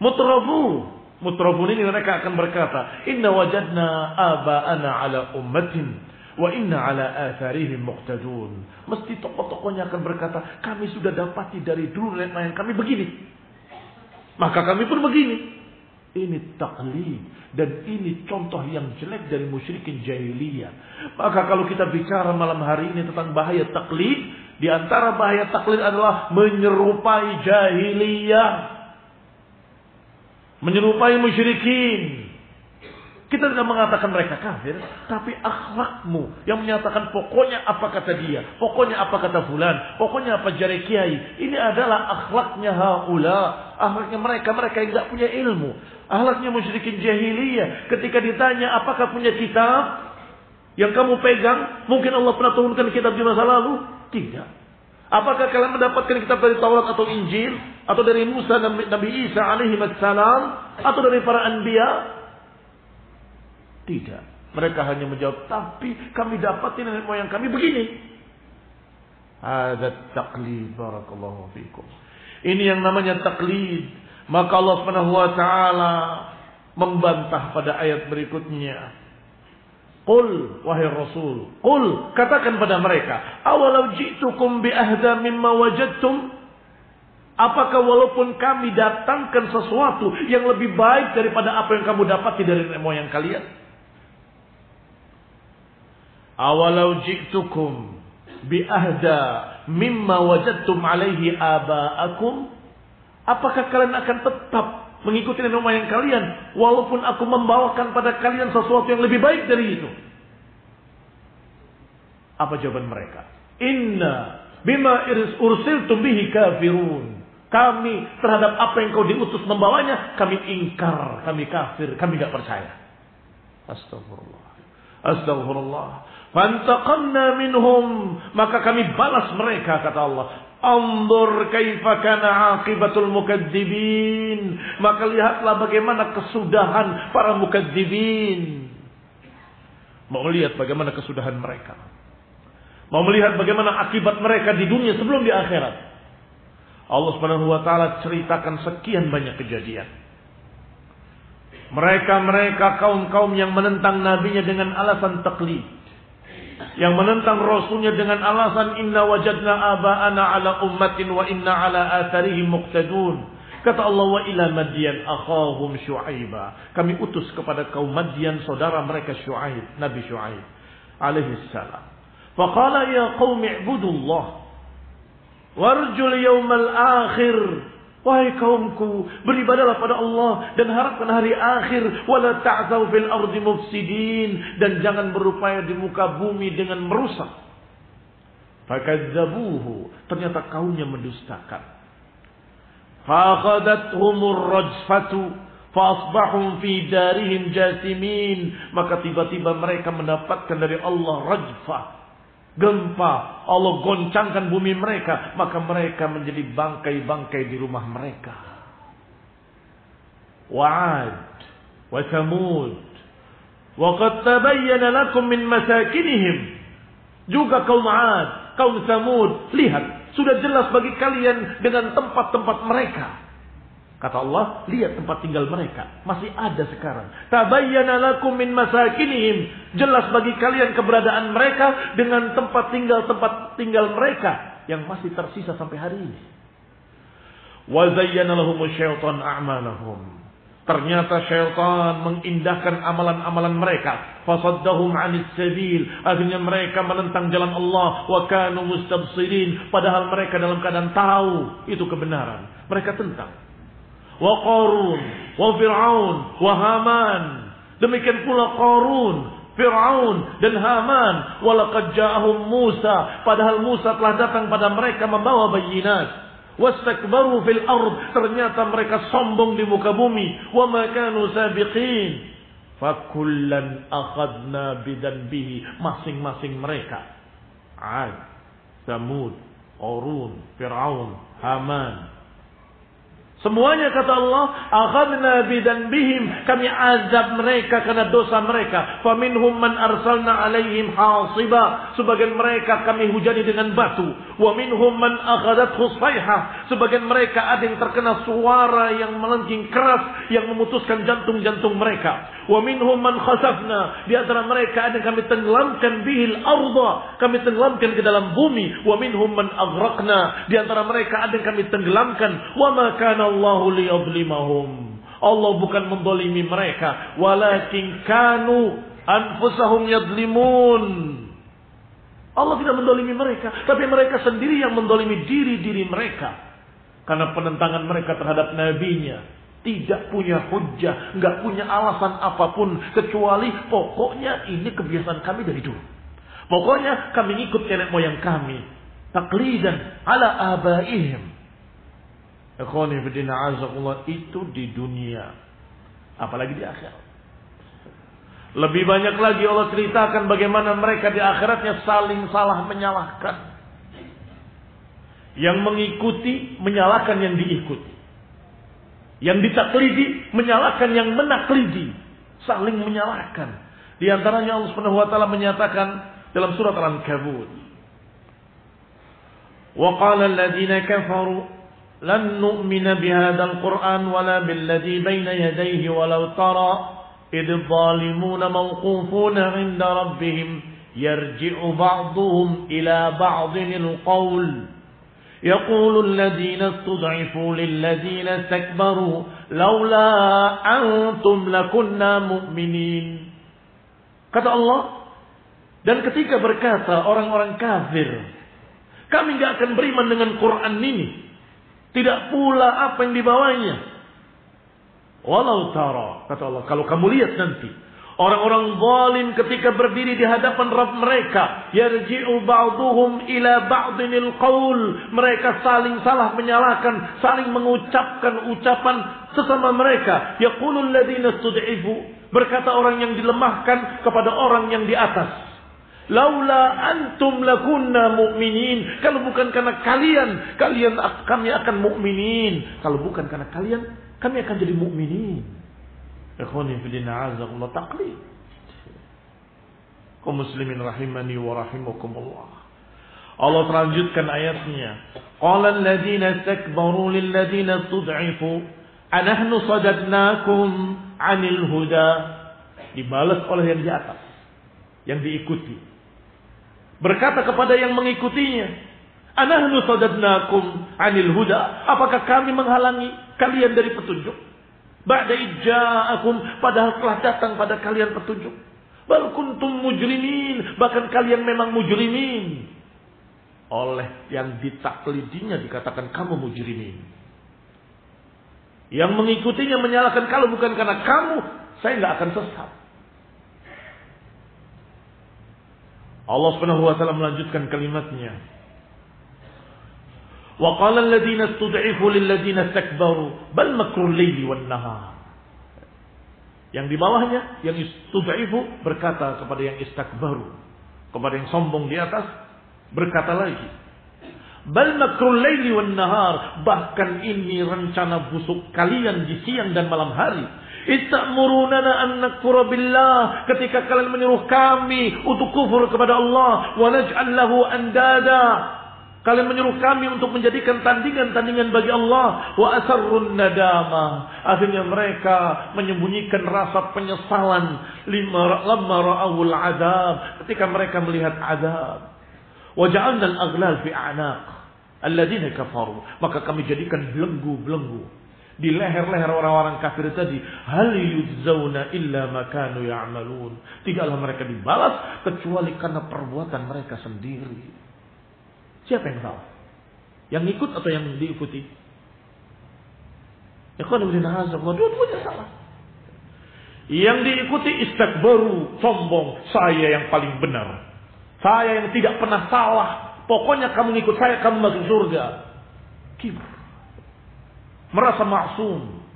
mutrafu mutrafun ini mereka akan berkata inna wajadna aba'ana ala ummatin Wa inna ala atharihim muqtadun. Mesti tokoh-tokohnya akan berkata, kami sudah dapati dari dulu nenek moyang kami begini. Maka kami pun begini. Ini taklid. Dan ini contoh yang jelek dari musyrikin jahiliyah. Maka kalau kita bicara malam hari ini tentang bahaya taklid. Di antara bahaya taklid adalah menyerupai jahiliyah. Menyerupai musyrikin. Kita tidak mengatakan mereka kafir, tapi akhlakmu yang menyatakan pokoknya apa kata dia, pokoknya apa kata fulan, pokoknya apa jari kiai. Ini adalah akhlaknya haula, akhlaknya mereka mereka yang tidak punya ilmu, akhlaknya musyrikin jahiliyah. Ketika ditanya apakah punya kitab yang kamu pegang, mungkin Allah pernah turunkan kitab di masa lalu? Tidak. Apakah kalian mendapatkan kitab dari Taurat atau Injil atau dari Musa dan Nabi Isa alaihi salam atau dari para anbiya? Tidak. Mereka hanya menjawab, tapi kami dapatin nenek moyang kami begini. Ada taklid. Barakallahu fikum. Ini yang namanya taklid. Maka Allah subhanahu wa membantah pada ayat berikutnya. Qul wahai Rasul, qul katakan pada mereka, awalau ji'tukum bi ahda mimma wajadtum Apakah walaupun kami datangkan sesuatu yang lebih baik daripada apa yang kamu dapati dari nenek moyang kalian? awalau ji'tukum bi ahda mimma wajadtum alaihi aba'akum apakah kalian akan tetap mengikuti nenek moyang kalian walaupun aku membawakan pada kalian sesuatu yang lebih baik dari itu apa jawaban mereka inna bima ursiltum bihi kafirun. Kami terhadap apa yang kau diutus membawanya, kami ingkar, kami kafir, kami tidak percaya. Astagfirullah. Astagfirullah. Fantaqamna minhum. Maka kami balas mereka, kata Allah. Anzur kaifa kana akibatul mukadzibin. Maka lihatlah bagaimana kesudahan para mukadzibin. Mau lihat bagaimana kesudahan mereka. Mau melihat bagaimana akibat mereka di dunia sebelum di akhirat. Allah Subhanahu wa taala ceritakan sekian banyak kejadian. Mereka-mereka kaum-kaum yang menentang nabinya dengan alasan taklid. Yang menentang rasulnya dengan alasan inna wajadna aba'ana ala ummatin wa inna ala atharihim muqtadun. Kata Allah wa ila Madian akhahum Syuaiba. Kami utus kepada kaum Madian saudara mereka Syuaib, Nabi Syuaib alaihi salam. Faqala ya qaumi ibudullah Warjul yaumal akhir. Wahai kaumku, beribadalah pada Allah dan harapkan hari akhir. Wala ta'zau fil ardi mufsidin. Dan jangan berupaya di muka bumi dengan merusak. Fakadzabuhu. Ternyata kaumnya mendustakan. Fakhadathumur rajfatu. Fasbahum fi darihim jasimin. Maka tiba-tiba mereka mendapatkan dari Allah rajfah gempa, Allah goncangkan bumi mereka, maka mereka menjadi bangkai-bangkai di rumah mereka. Wa'ad wa Thamud wa qad tabayyana lakum min masakinihim. Juga kaum 'Ad, kaum Thamud, lihat, sudah jelas bagi kalian dengan tempat-tempat mereka. Kata Allah, lihat tempat tinggal mereka. Masih ada sekarang. Tabayyana lakum min masakinihim. Jelas bagi kalian keberadaan mereka dengan tempat tinggal-tempat tinggal mereka yang masih tersisa sampai hari ini. Wa zayyana lahum syaitan a'malahum. Ternyata syaitan mengindahkan amalan-amalan mereka. Fasaddahum anis sabil. Akhirnya mereka menentang jalan Allah. Wa kanu mustabsirin. Padahal mereka dalam keadaan tahu itu kebenaran. Mereka tentang wa Qarun, wa Fir'aun, wa Haman. Demikian pula Qarun, Fir'aun dan Haman. Walaqad ja'ahum Musa. Padahal Musa telah datang pada mereka membawa bayinat. Wastakbaru fil ard. Ternyata mereka sombong di muka bumi. Wa ma kanu sabiqin. Fakullan akhadna bidanbihi. Masing-masing mereka. Ad, Samud, Qarun, Fir'aun, Haman, Semuanya kata Allah, akhadna bidan bihim, kami azab mereka karena dosa mereka. Faminhum man arsalna alaihim hasiba, sebagian mereka kami hujani dengan batu. Wa minhum man akhadat khusayha, sebagian mereka ada yang terkena suara yang melengking keras yang memutuskan jantung-jantung mereka. Wa minhum man khasafna, di antara mereka ada yang kami tenggelamkan bihil arda, kami tenggelamkan ke dalam bumi. Wa minhum man aghraqna, di antara mereka ada yang kami tenggelamkan. Wa ma kana Allahu liyadlimahum. Allah bukan mendolimi mereka. Walakin kanu anfusahum yadlimun. Allah tidak mendolimi mereka. Tapi mereka sendiri yang mendolimi diri-diri mereka. Karena penentangan mereka terhadap nabinya. Tidak punya hujah. nggak punya alasan apa pun. Kecuali pokoknya ini kebiasaan kami dari dulu. Pokoknya kami ikut nenek moyang kami. Taklidan ala abaihim. Itu di dunia. Apalagi di akhirat. Lebih banyak lagi Allah ceritakan bagaimana mereka di akhiratnya saling salah menyalahkan. Yang mengikuti menyalahkan yang diikuti. Yang ditaklidi menyalahkan yang menaklidi. Saling menyalahkan. Di antaranya Allah Subhanahu wa taala menyatakan dalam surat Al-Ankabut. Wa qala alladziina kafaru لن نؤمن بهذا القرآن ولا بالذي بين يديه ولو ترى إذ الظالمون موقوفون عند ربهم يرجع بعضهم إلى بعض القول. يقول الذين استضعفوا للذين استكبروا لولا أنتم لكنا مؤمنين. Kata Allah dan ketika berkata orang-orang kafir kami nggak akan beriman dengan Quran ini. Tidak pula apa yang dibawanya. Walau tara, kata Allah, kalau kamu lihat nanti, Orang-orang zalim ketika berdiri di hadapan Rabb mereka, yarji'u ba'duhum ila ba'dinil qaul. Mereka saling salah menyalahkan, saling mengucapkan ucapan sesama mereka. Yaqulul ladzina stud'ifu. Berkata orang yang dilemahkan kepada orang yang di atas. Laula antum lakunna mu'minin. Kalau bukan karena kalian, kalian kami akan mukminin. Kalau bukan karena kalian, kami akan jadi mukminin. Ikhwani fillah azakullah taqlid. Kaum muslimin rahimani wa rahimakumullah. Allah terlanjutkan ayatnya. Qala alladziina istakbaru lil istud'ifu anahnu sadadnakum 'anil huda. Dibalas oleh yang di atas, yang diikuti. Berkata kepada yang mengikutinya, Anahnu sadadnakum 'anil huda. Apakah kami menghalangi kalian dari petunjuk? Ba'da ijja'akum padahal telah datang pada kalian petunjuk. Bal kuntum mujrimin, bahkan kalian memang mujrimin. Oleh yang ditaklidinya dikatakan kamu mujrimin. Yang mengikutinya menyalahkan kalau bukan karena kamu, saya nggak akan sesat. Allah Subhanahu wa taala melanjutkan kalimatnya. Wa qala alladziina istud'ifu lil ladziina istakbaru bal makrul laili wan. Yang di bawahnya yang istud'ifu berkata kepada yang istakbaru, kepada yang sombong di atas berkata lagi. Bal makrul laili wan nahar, bahkan ini rencana busuk kalian di siang dan malam hari Istamurunana an nakfura billah ketika kalian menyuruh kami untuk kufur kepada Allah wa naj'al lahu andada Kalian menyuruh kami untuk menjadikan tandingan-tandingan bagi Allah. Wa asarrun nadama. Akhirnya mereka menyembunyikan rasa penyesalan. Lima lamma ra'awul azab. Ketika mereka melihat azab. Wa ja'alna al-aghlal fi a'naq. Alladzina kafaru. Maka kami jadikan belenggu-belenggu. Di leher-leher orang-orang kafir tadi. Hal yudzawna illa makanu ya'malun. Tidaklah mereka dibalas. Kecuali karena perbuatan mereka sendiri. Siapa yang salah? Yang ikut atau yang diikuti? Dua-duanya salah. Yang diikuti istakbaru, sombong. Saya yang paling benar. Saya yang tidak pernah salah. Pokoknya kamu ngikut saya, kamu masuk surga. Kibr. Merasa maksum.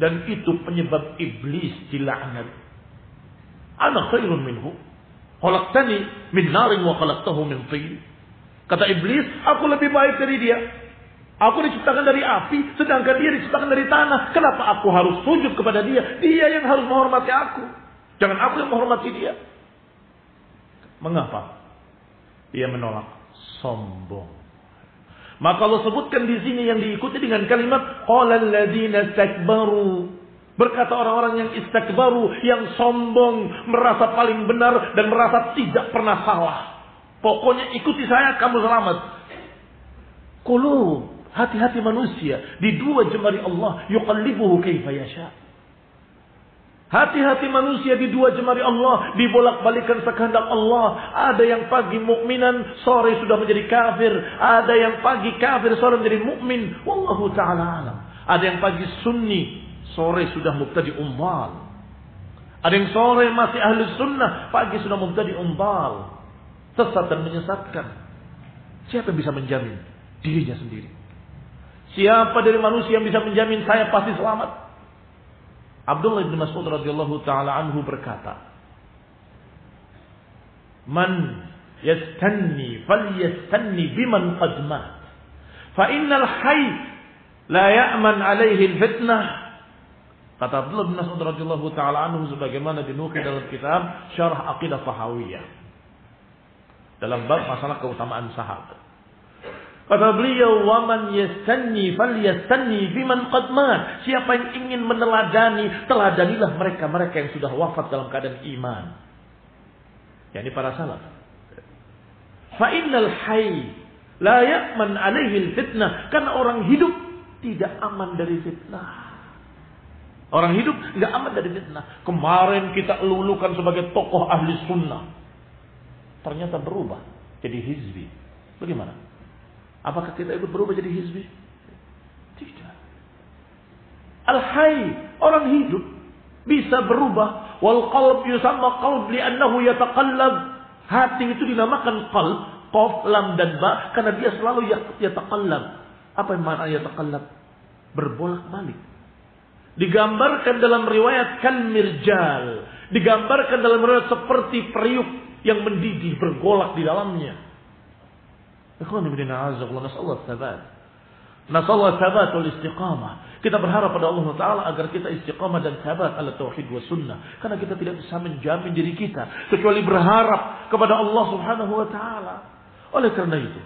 Dan itu penyebab iblis dilaknat. Ana khairun minhu. Khalaqtani min narin wa khalaqtahu min tin. Kata iblis, aku lebih baik dari dia. Aku diciptakan dari api, sedangkan dia diciptakan dari tanah. Kenapa aku harus sujud kepada dia? Dia yang harus menghormati aku. Jangan aku yang menghormati dia. Mengapa? Dia menolak sombong. Maka Allah sebutkan di sini yang diikuti dengan kalimat qala alladziina. Berkata orang-orang yang istakbaru, yang sombong, merasa paling benar dan merasa tidak pernah salah. Pokoknya ikuti saya, kamu selamat. Kulu, hati-hati manusia. Di dua jemari Allah, yuqallibuhu kaifa yasha. Hati-hati manusia di dua jemari Allah dibolak-balikan sekehendak Allah. Ada yang pagi mukminan, sore sudah menjadi kafir. Ada yang pagi kafir, sore menjadi mukmin. Wallahu taala alam. Ada yang pagi sunni, sore sudah mubtadi umbal. Ada yang sore masih ahli sunnah, pagi sudah mubtadi umbal sesat dan menyesatkan. Siapa yang bisa menjamin? Dirinya sendiri. Siapa dari manusia yang bisa menjamin saya pasti selamat? Abdullah bin Mas'ud radhiyallahu taala anhu berkata, "Man yastanni falyastanni biman qad mat. Fa innal hayy la ya'man alaihi al-fitnah." Kata Abdullah bin Mas'ud radhiyallahu taala anhu sebagaimana dinukil dalam kitab Syarah Aqidah Tahawiyah dalam bab masalah keutamaan sahabat. Kata beliau, "Waman yastanni falyastanni biman qad mat." Siapa yang ingin meneladani, teladanilah mereka-mereka yang sudah wafat dalam keadaan iman. Yani para salaf. Fa innal hayy la ya'man alaihi fitnah. Karena orang hidup tidak aman dari fitnah. Orang hidup tidak aman dari fitnah. Kemarin kita lulukan sebagai tokoh ahli sunnah ternyata berubah jadi hizbi. Bagaimana? Apakah kita ikut berubah jadi hizbi? Tidak. Al-Hayy, orang hidup. bisa berubah. Wal qalb yusamma qalb li'annahu yataqallab. Hati itu dinamakan qalb, qaf, lam dan ba karena dia selalu yataqallab. Apa yang makna yataqallab? Berbolak-balik. Digambarkan dalam riwayat kal mirjal. Digambarkan dalam riwayat seperti periuk yang mendidih bergolak di dalamnya. Ikhwan ibn a'azakullah nas'allah sabat. Nas'allah sabat wal istiqamah. Kita berharap pada Allah Ta'ala agar kita istiqamah dan sabat ala tauhid wa sunnah. Karena kita tidak bisa menjamin diri kita. Kecuali berharap kepada Allah Subhanahu Wa Ta'ala. Oleh karena itu.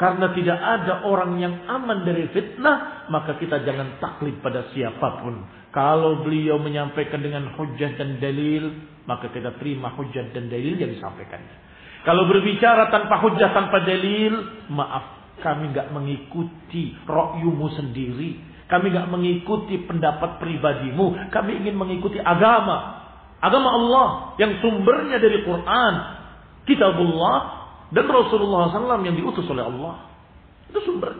Karena tidak ada orang yang aman dari fitnah. Maka kita jangan taklid pada siapa pun. Kalau beliau menyampaikan dengan hujah dan dalil. Maka kita terima hujah dan dalil yang disampaikannya. Kalau berbicara tanpa hujah, tanpa dalil. Maaf, kami nggak mengikuti rokyumu sendiri kami nggak mengikuti pendapat pribadimu. Kami ingin mengikuti agama. Agama Allah yang sumbernya dari Quran, Kitabullah, dan Rasulullah SAW yang diutus oleh Allah. Itu sumber.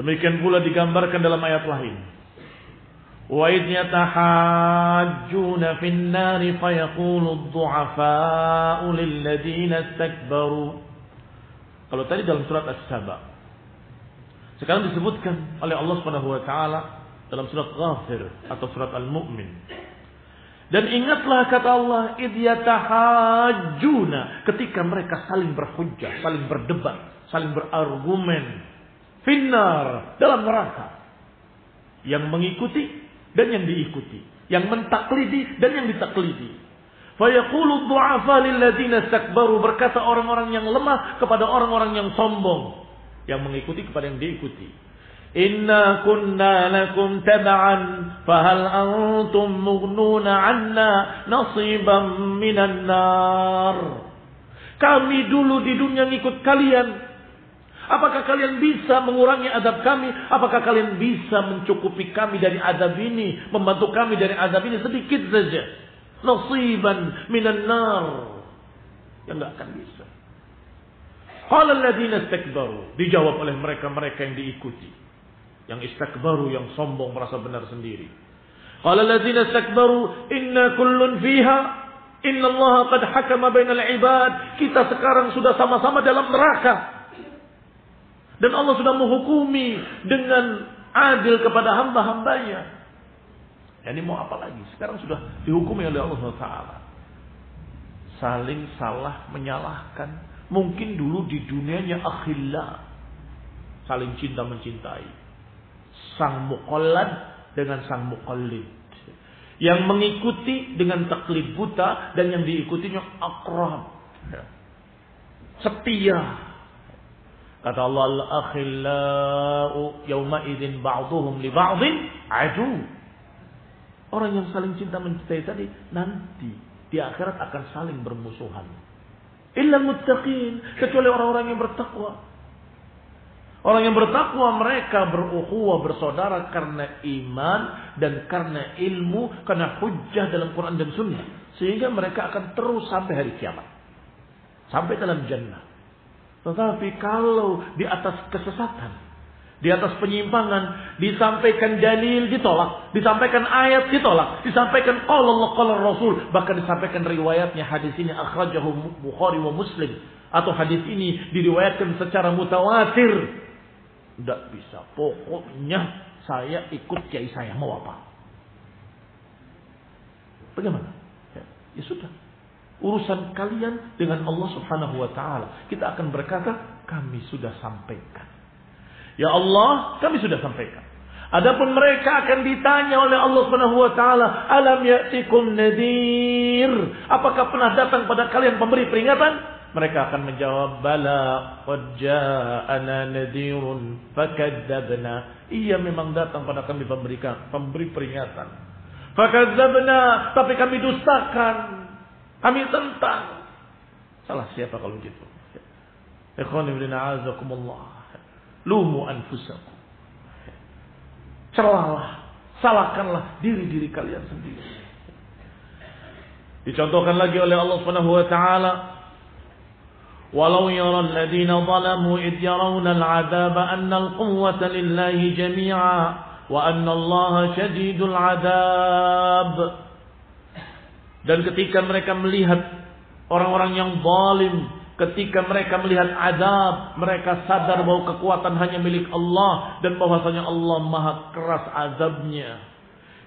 Demikian pula digambarkan dalam ayat lain. وَإِذْ يَتَحَاجُّونَ فِي النَّارِ فَيَقُولُ الضُّعَفَاءُ لِلَّذِينَ اسْتَكْبَرُوا Kalau tadi dalam surat As-Saba. Sekarang disebutkan oleh Allah Subhanahu wa taala dalam surat Ghafir atau surat Al-Mu'min. Dan ingatlah kata Allah, idyatahajuna ketika mereka saling berhujjah, saling berdebat, saling berargumen. Finnar dalam neraka. Yang mengikuti dan yang diikuti, yang mentaklidi dan yang ditaklidi. Fayaqulu du'afa lilladzina istakbaru berkata orang-orang yang lemah kepada orang-orang yang sombong yang mengikuti kepada yang diikuti. Inna kunna lakum tab'an fahal antum mughnuna 'anna nasiban minan nar. Kami dulu di dunia ngikut kalian. Apakah kalian bisa mengurangi adab kami? Apakah kalian bisa mencukupi kami dari adab ini? Membantu kami dari adab ini sedikit saja. Nasiban minan nar. Yang enggak akan bisa. Qala alladziina istakbaru. Dijawab oleh mereka-mereka yang diikuti. Yang istakbaru, yang sombong merasa benar sendiri. Qala alladziina istakbaru inna kullun fiha inna Allah qad hakama bainal ibad. Kita sekarang sudah sama-sama dalam neraka. Dan Allah sudah menghukumi dengan adil kepada hamba-hambanya. Ini mau apa lagi? Sekarang sudah dihukumi oleh Allah Taala. Saling salah menyalahkan Mungkin dulu di dunianya akhilla. Saling cinta mencintai. Sang muqallad dengan sang muqallid. Yang mengikuti dengan taklid buta dan yang diikutinya akrab. Setia. Kata Allah al-akhillau yawma idzin ba'dhum li ba'dhin adu. Orang yang saling cinta mencintai tadi nanti di akhirat akan saling bermusuhan. Illa muttaqin. Kecuali orang-orang yang bertakwa. Orang yang bertakwa mereka berukhuwah bersaudara karena iman dan karena ilmu, karena hujjah dalam Quran dan Sunnah. Sehingga mereka akan terus sampai hari kiamat. Sampai dalam jannah. Tetapi kalau di atas kesesatan, di atas penyimpangan disampaikan dalil ditolak, disampaikan ayat ditolak, disampaikan qala Allah qala Rasul, bahkan disampaikan riwayatnya hadis ini akhrajahu Bukhari wa Muslim atau hadis ini diriwayatkan secara mutawatir. Tidak bisa. Pokoknya saya ikut kiai saya mau apa? Bagaimana? Ya, ya sudah. Urusan kalian dengan Allah Subhanahu wa taala. Kita akan berkata, kami sudah sampaikan. Ya Allah, kami sudah sampaikan. Adapun mereka akan ditanya oleh Allah Subhanahu wa taala, "Alam ya'tikum nadir?" Apakah pernah datang pada kalian pemberi peringatan? Mereka akan menjawab, "Bala, qad ja'ana nadirun fakadzabna." Iya memang datang pada kami pemberikan pemberi peringatan. Fakadzabna, tapi kami dustakan. Kami tentang. Salah siapa kalau gitu? Ikhwan ibn a'azakumullah. Lumu anfusakum. Celalah, salahkanlah diri-diri kalian sendiri. Dicontohkan lagi oleh Allah Subhanahu wa taala Walau yara alladhina zalamu id yarawna al'adaba anna al-quwwata lillahi jami'a wa anna Allah syadidul adab. Dan ketika mereka melihat orang-orang yang zalim, ketika mereka melihat azab, mereka sadar bahwa kekuatan hanya milik Allah dan bahwasanya Allah Maha keras azabnya.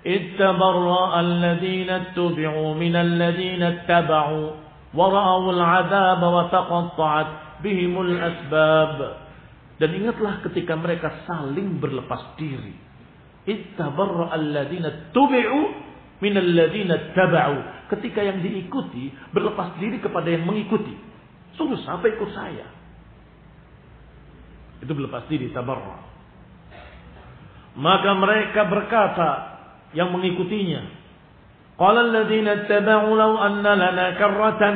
Ittabarra alladhina tubi'u min alladhina taba'u wa ra'aw al-'adab wa taqatta'at bihimul asbab. Dan ingatlah ketika mereka saling berlepas diri. Ittabarra alladhina tubi'u min alladhina taba'u. Ketika yang diikuti berlepas diri kepada yang mengikuti. Sungguh sampai ikut saya. Itu berlepas diri tabarra. Maka mereka berkata, yang mengikutinya. Qala alladziina ittaba'u law anna lana karratan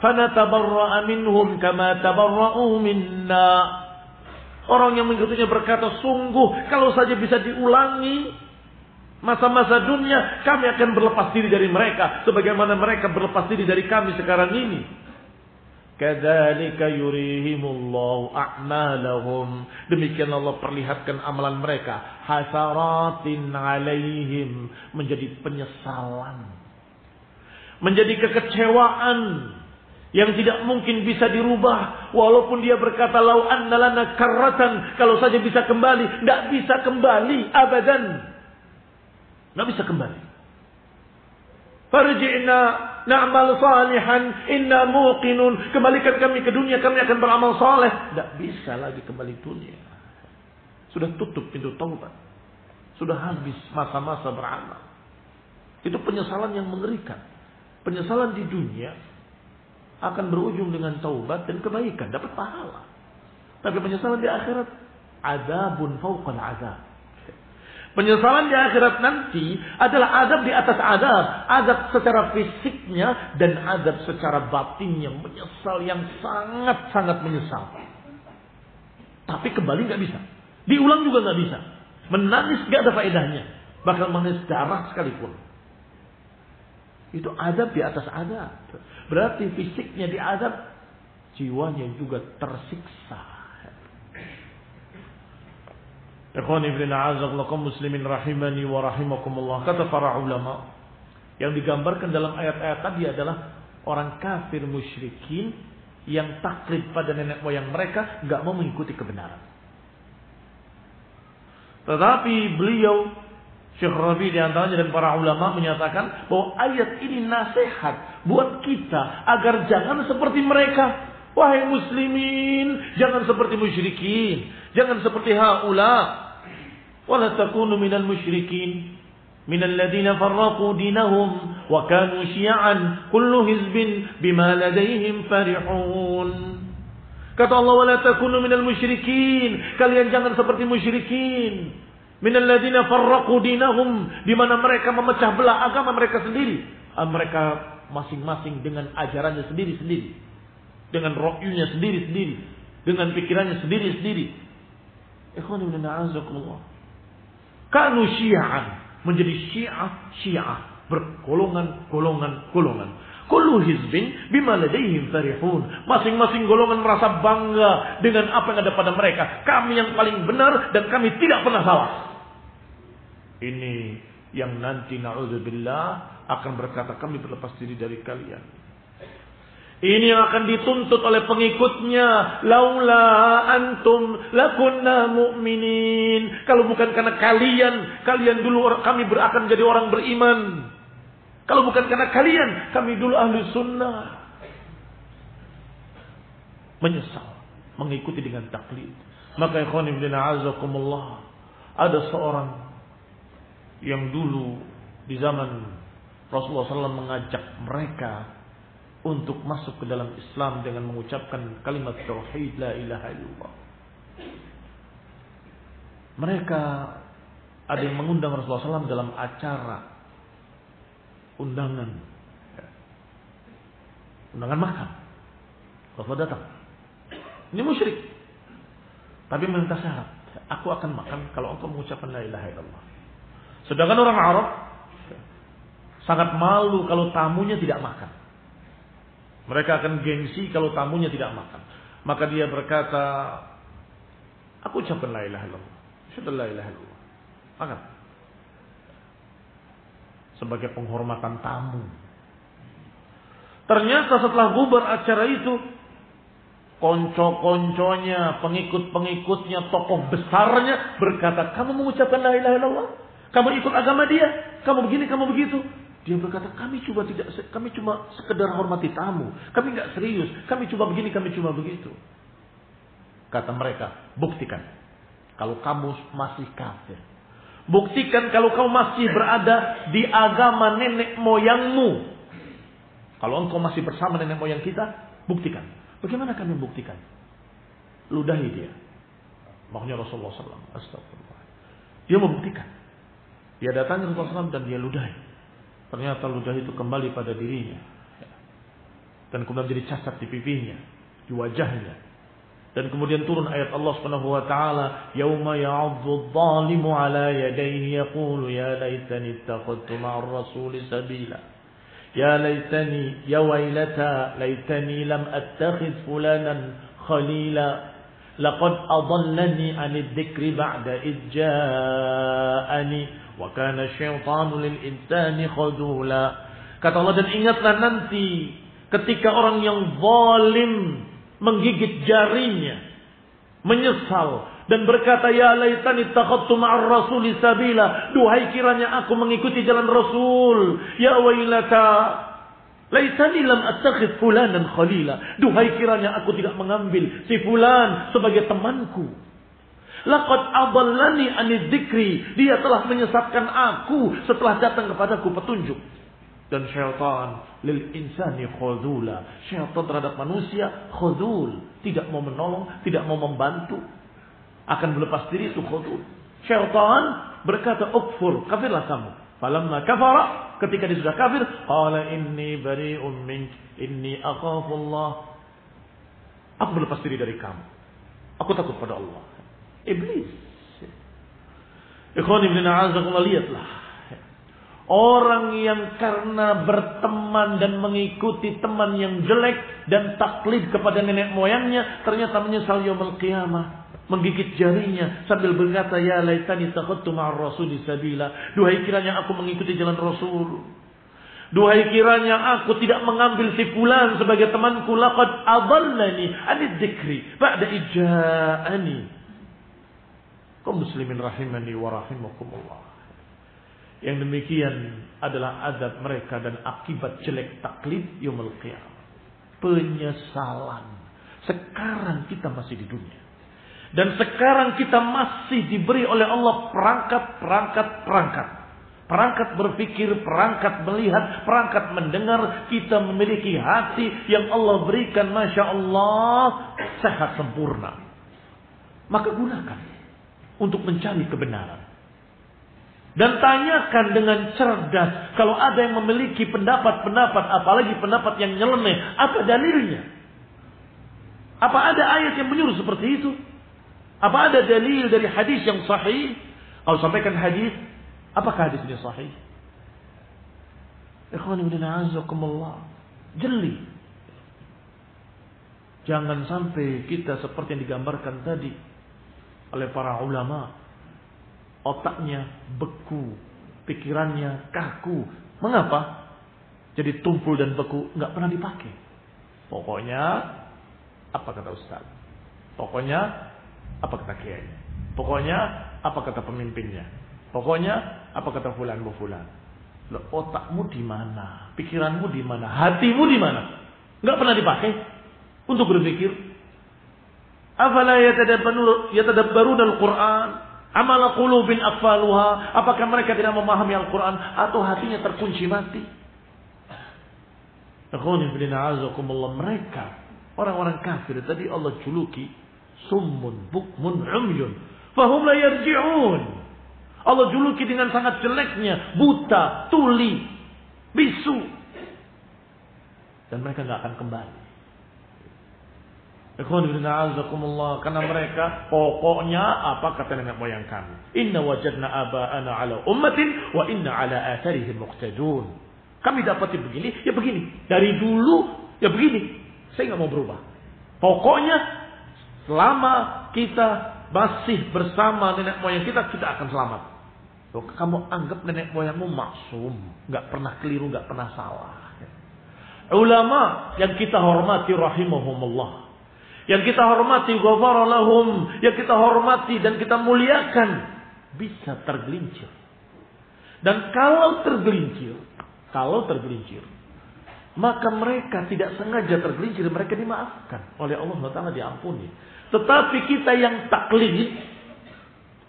fanatabarra'a minhum kama tabarra'u minna. Orang yang mengikutinya berkata, sungguh kalau saja bisa diulangi masa-masa dunia, kami akan berlepas diri dari mereka. Sebagaimana mereka berlepas diri dari kami sekarang ini. Kadzalika yurihimullahu a'malahum. Demikian Allah perlihatkan amalan mereka. Hasaratin alaihim. Menjadi penyesalan. Menjadi kekecewaan. Yang tidak mungkin bisa dirubah. Walaupun dia berkata, Lau annalana karratan. Kalau saja bisa kembali. Tidak bisa kembali. Abadan. Tidak bisa kembali. Farji'na na'mal salihan inna muqinun. Kembalikan kami ke dunia, kami akan beramal saleh. Tidak bisa lagi kembali dunia. Sudah tutup pintu taubat. Sudah habis masa-masa beramal. Itu penyesalan yang mengerikan. Penyesalan di dunia akan berujung dengan taubat dan kebaikan, dapat pahala. Tapi penyesalan di akhirat adabun fauqal azab. Penyesalan di akhirat nanti adalah adab di atas adab. Adab secara fisiknya dan adab secara batinnya. Menyesal yang sangat-sangat menyesal. Tapi kembali nggak bisa. Diulang juga nggak bisa. Menangis nggak ada faedahnya. Bahkan menangis darah sekalipun. Itu adab di atas adab. Berarti fisiknya di adab. Jiwanya juga tersiksa. Ikhwani ibn a'azakum muslimin rahimani wa rahimakumullah. Kata para ulama, yang digambarkan dalam ayat-ayat tadi adalah orang kafir musyrikin yang taklid pada nenek moyang mereka nggak mau mengikuti kebenaran. Tetapi beliau Syekh Rabi di antaranya dan para ulama menyatakan bahwa ayat ini nasihat buat kita agar jangan seperti mereka. Wahai muslimin, jangan seperti musyrikin, jangan seperti haula ولا تكونوا من المشركين من الذين فرقوا دينهم وكانوا شيعا كل حزب بما لديهم فرحون Kata Allah wala takunu minal musyrikin. Kalian jangan seperti musyrikin. Minal ladina farraqu dinahum di mana mereka memecah belah agama mereka sendiri. Mereka masing-masing dengan ajarannya sendiri-sendiri. Dengan rokyunya sendiri-sendiri. Dengan pikirannya sendiri-sendiri. Ikhwan ibn a'azakumullah. Kanu syia'an. Menjadi syiah, syiah. Bergolongan, golongan, golongan. Kullu hizbin bima ladaihim farihun. Masing-masing golongan merasa bangga dengan apa yang ada pada mereka. Kami yang paling benar dan kami tidak pernah salah. Ini yang nanti na'udzubillah akan berkata kami berlepas diri dari kalian. Ini yang akan dituntut oleh pengikutnya. Laula antum lakunna mu'minin. Kalau bukan karena kalian, kalian dulu kami akan menjadi orang beriman. Kalau bukan karena kalian, kami dulu ahli sunnah. Menyesal. Mengikuti dengan taklid. Maka ikhwan ibn a'azakumullah. Ada seorang yang dulu di zaman Rasulullah SAW mengajak mereka untuk masuk ke dalam Islam dengan mengucapkan kalimat tauhid la ilaha illallah. Mereka ada yang mengundang Rasulullah SAW dalam acara undangan undangan makan. Rasulullah datang. Ini musyrik. Tapi meminta syarat. Aku akan makan kalau engkau mengucapkan la ilaha illallah. Sedangkan orang Arab sangat malu kalau tamunya tidak makan. Mereka akan gengsi kalau tamunya tidak makan. Maka dia berkata, aku ucapkan la ilaha illallah. Sudah la ilaha illallah. Makan. Sebagai penghormatan tamu. Ternyata setelah bubar acara itu, konco-konconya, pengikut-pengikutnya, tokoh besarnya berkata, kamu mengucapkan la ilaha illallah? Kamu ikut agama dia? Kamu begini, kamu begitu? Dia berkata, kami coba tidak, kami cuma sekedar hormati tamu. Kami nggak serius. Kami coba begini, kami cuma begitu. Kata mereka, buktikan. Kalau kamu masih kafir. Buktikan kalau kamu masih berada di agama nenek moyangmu. Kalau engkau masih bersama nenek moyang kita, buktikan. Bagaimana kami buktikan? Ludahi dia. Makanya Rasulullah SAW. Astagfirullah. Dia membuktikan. Dia datang ke Rasulullah SAW dan dia ludahi. Ternyata ludah itu kembali pada dirinya. Dan kemudian jadi cacat di pipinya, di wajahnya. Dan kemudian turun ayat Allah Subhanahu wa taala, "Yauma ya'addu adh-dhalimu 'ala yadayhi yaqulu ya laitani ittakhadtu ma'ar rasuli sabila." Ya laitani ya wailata laitani lam attakhidh fulanan khalila. Laqad adallani 'ani adh-dhikri ba'da idh ja'ani. Wa kana syaitanu lil insani khadula. Kata Allah dan ingatlah nanti ketika orang yang zalim menggigit jarinya, menyesal dan berkata ya laitani takhattu ma'ar rasuli sabila. Duhai kiranya aku mengikuti jalan rasul. Ya wailata laitani lam attakhid fulanan khalila. Duhai kiranya aku tidak mengambil si fulan sebagai temanku Laqad adallani anid dzikri. Dia telah menyesatkan aku setelah datang kepadaku petunjuk. Dan syaitan lil insani khudula. Syaitan terhadap manusia khudul. Tidak mau menolong, tidak mau membantu. Akan berlepas diri itu khudul. Syaitan berkata, ukfur, kafirlah kamu. Falamma kafara, ketika dia sudah kafir, qala inni bari'un mink, inni akhafullah. Aku berlepas diri dari kamu. Aku takut pada Allah. Iblis. Ikhwan ibn lihatlah. Orang yang karena berteman dan mengikuti teman yang jelek dan taklid kepada nenek moyangnya ternyata menyesal yaumul qiyamah. Menggigit jarinya sambil berkata ya laitani takhuttu ma'ar rasul sabila. Duhai kiranya aku mengikuti jalan rasul. Duhai kiranya aku tidak mengambil si fulan sebagai temanku. Laqad adallani anid dzikri ba'da ija'ani kaum muslimin rahimani wa rahimakumullah. Yang demikian adalah adab mereka dan akibat jelek taklid yaumul qiyamah. Penyesalan. Sekarang kita masih di dunia. Dan sekarang kita masih diberi oleh Allah perangkat-perangkat perangkat. Perangkat berpikir, perangkat melihat, perangkat mendengar. Kita memiliki hati yang Allah berikan, Masya Allah, sehat sempurna. Maka gunakan untuk mencari kebenaran. Dan tanyakan dengan cerdas. Kalau ada yang memiliki pendapat-pendapat, apalagi pendapat yang nyeleneh, apa dalilnya? Apa ada ayat yang menyuruh seperti itu? Apa ada dalil dari hadis yang sahih? Kalau sampaikan hadis, apakah hadis ini sahih? Ikhwan ibn. Jeli. Jangan sampai kita seperti yang digambarkan tadi oleh para ulama. Otaknya beku, pikirannya kaku. Mengapa? Jadi tumpul dan beku nggak pernah dipakai. Pokoknya apa kata Ustaz? Pokoknya apa kata kiai? Pokoknya apa kata pemimpinnya? Pokoknya apa kata fulan bu fulan? Loh, otakmu di mana? Pikiranmu di mana? Hatimu di mana? Nggak pernah dipakai untuk berpikir Afala yatadabbaruna al-Qur'an? Amala qulubin akfaluha? Apakah mereka tidak memahami Al-Qur'an atau hatinya terkunci mati? Mereka orang-orang kafir tadi Allah juluki summun bukmun umyun fahum la yarji'un. Allah juluki dengan sangat jeleknya buta, tuli, bisu. Dan mereka nggak akan kembali. Karena mereka pokoknya apa kata nenek moyang kami. Inna wajadna aba'ana ala ummatin wa inna ala atharihim muqtadun. Kami dapat begini, ya begini. Dari dulu, ya begini. Saya nggak mau berubah. Pokoknya selama kita masih bersama nenek moyang kita, kita akan selamat. Kamu anggap nenek moyangmu maksum, nggak pernah keliru, nggak pernah salah. Ulama yang kita hormati rahimahumullah. Yang kita hormati ghafara lahum, yang kita hormati dan kita muliakan bisa tergelincir. Dan kalau tergelincir, kalau tergelincir, maka mereka tidak sengaja tergelincir, mereka dimaafkan oleh Allah Taala diampuni. Tetapi kita yang taklid,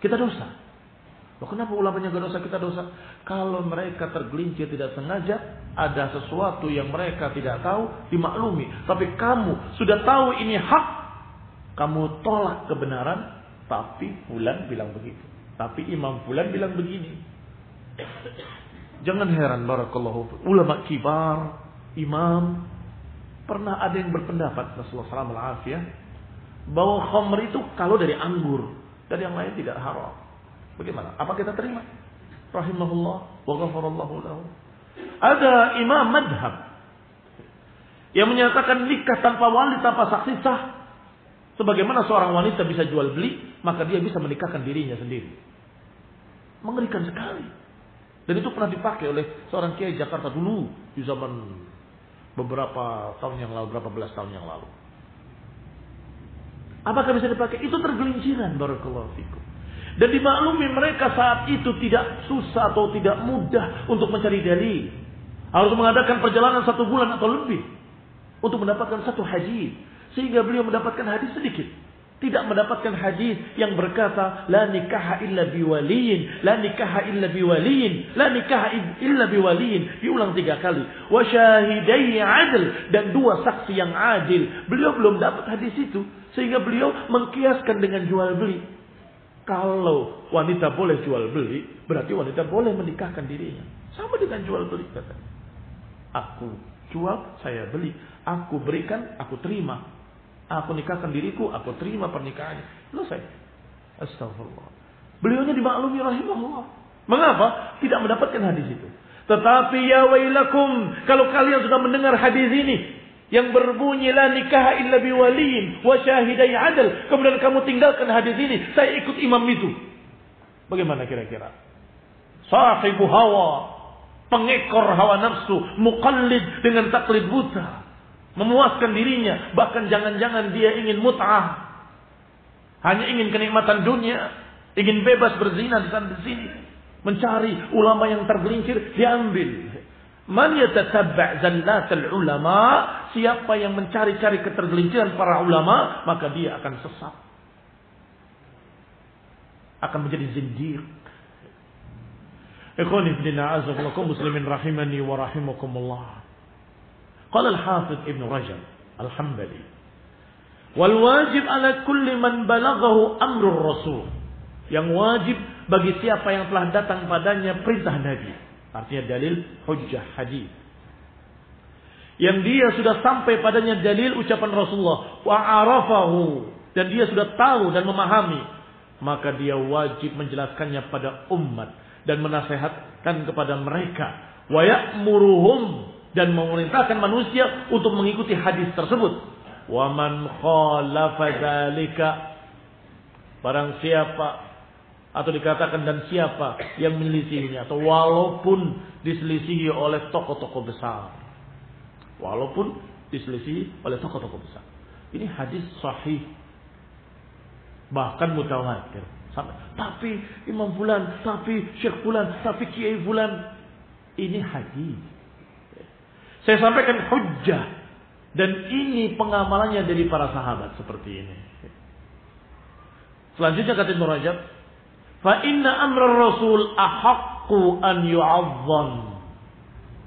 kita dosa. Loh kenapa ulamanya gak dosa kita dosa? Kalau mereka tergelincir tidak sengaja, ada sesuatu yang mereka tidak tahu, dimaklumi. Tapi kamu sudah tahu ini hak, kamu tolak kebenaran, tapi Fulan bilang begitu. Tapi Imam Fulan bilang begini. Jangan heran barakallahu ulama kibar, imam pernah ada yang berpendapat Rasulullah SAW bahwa khamr itu kalau dari anggur dan yang lain tidak haram. Bagaimana? Apa kita terima? Rahimahullah wa ghafarallahu lahu. Ada imam madhab yang menyatakan nikah tanpa wali tanpa saksi sah. Sebagaimana seorang wanita bisa jual beli, maka dia bisa menikahkan dirinya sendiri. Mengerikan sekali. Dan itu pernah dipakai oleh seorang kiai Jakarta dulu di zaman beberapa tahun yang lalu, berapa belas tahun yang lalu. Apakah bisa dipakai? Itu tergelinciran barakallahu fikum. Dan dimaklumi mereka saat itu tidak susah atau tidak mudah untuk mencari dalil. Harus mengadakan perjalanan satu bulan atau lebih. Untuk mendapatkan satu hadis. Sehingga beliau mendapatkan hadis sedikit. Tidak mendapatkan hadis yang berkata la nikaha illa biwaliyin, la nikaha illa biwaliyin, la nikaha illa biwaliyin. Diulang tiga kali. Wa syahidai adil dan dua saksi yang adil. Beliau belum dapat hadis itu sehingga beliau mengkiaskan dengan jual beli. Kalau wanita boleh jual beli, berarti wanita boleh menikahkan dirinya. Sama dengan jual beli kata. Aku jual, saya beli. Aku berikan, aku terima. Aku nikahkan diriku, aku terima pernikahannya. Selesai. Astagfirullah. Beliaunya dimaklumi rahimahullah. Mengapa? Tidak mendapatkan hadis itu. Tetapi ya wailakum. Kalau kalian sudah mendengar hadis ini yang berbunyi la nikah illa biwaliin wa syahidai adil. Kemudian kamu tinggalkan hadis ini, saya ikut imam itu. Bagaimana kira-kira? Sahibu hawa, pengekor hawa nafsu, muqallid dengan taklid buta. Memuaskan dirinya, bahkan jangan-jangan dia ingin mut'ah. Hanya ingin kenikmatan dunia, ingin bebas berzina di sana di sini. Mencari ulama yang tergelincir, diambil. Man yatatabba' zallatul ulama, siapa yang mencari-cari ketergelinciran para ulama, maka dia akan sesat. Akan menjadi zindir. Ikhwani fillah azakum muslimin rahimani wa rahimakumullah. Qala al-Hafidh Ibn Rajab al-Hambali wal wajib ala kulli man balaghahu amrul rasul. Yang wajib bagi siapa yang telah datang padanya perintah Nabi Artinya dalil hujjah hadis. Yang dia sudah sampai padanya dalil ucapan Rasulullah. Wa arafahu. Dan dia sudah tahu dan memahami. Maka dia wajib menjelaskannya pada umat. Dan menasehatkan kepada mereka. Wa ya'muruhum. Dan memerintahkan manusia untuk mengikuti hadis tersebut. Wa man khalafa dzalika. Barang siapa atau dikatakan dan siapa yang menyelisihinya. Atau walaupun diselisihi oleh tokoh-tokoh besar walaupun diselisihi oleh tokoh-tokoh besar. Ini hadis sahih. Bahkan mutawatir. Tapi Imam Fulan tapi Syekh Fulan tapi Kiai Fulan. Ini hadis. Saya sampaikan hujjah. Dan ini pengamalannya dari para sahabat seperti ini. Selanjutnya kata Ibn Rajab Fa inna rasul ahaqqu an yu'azzam.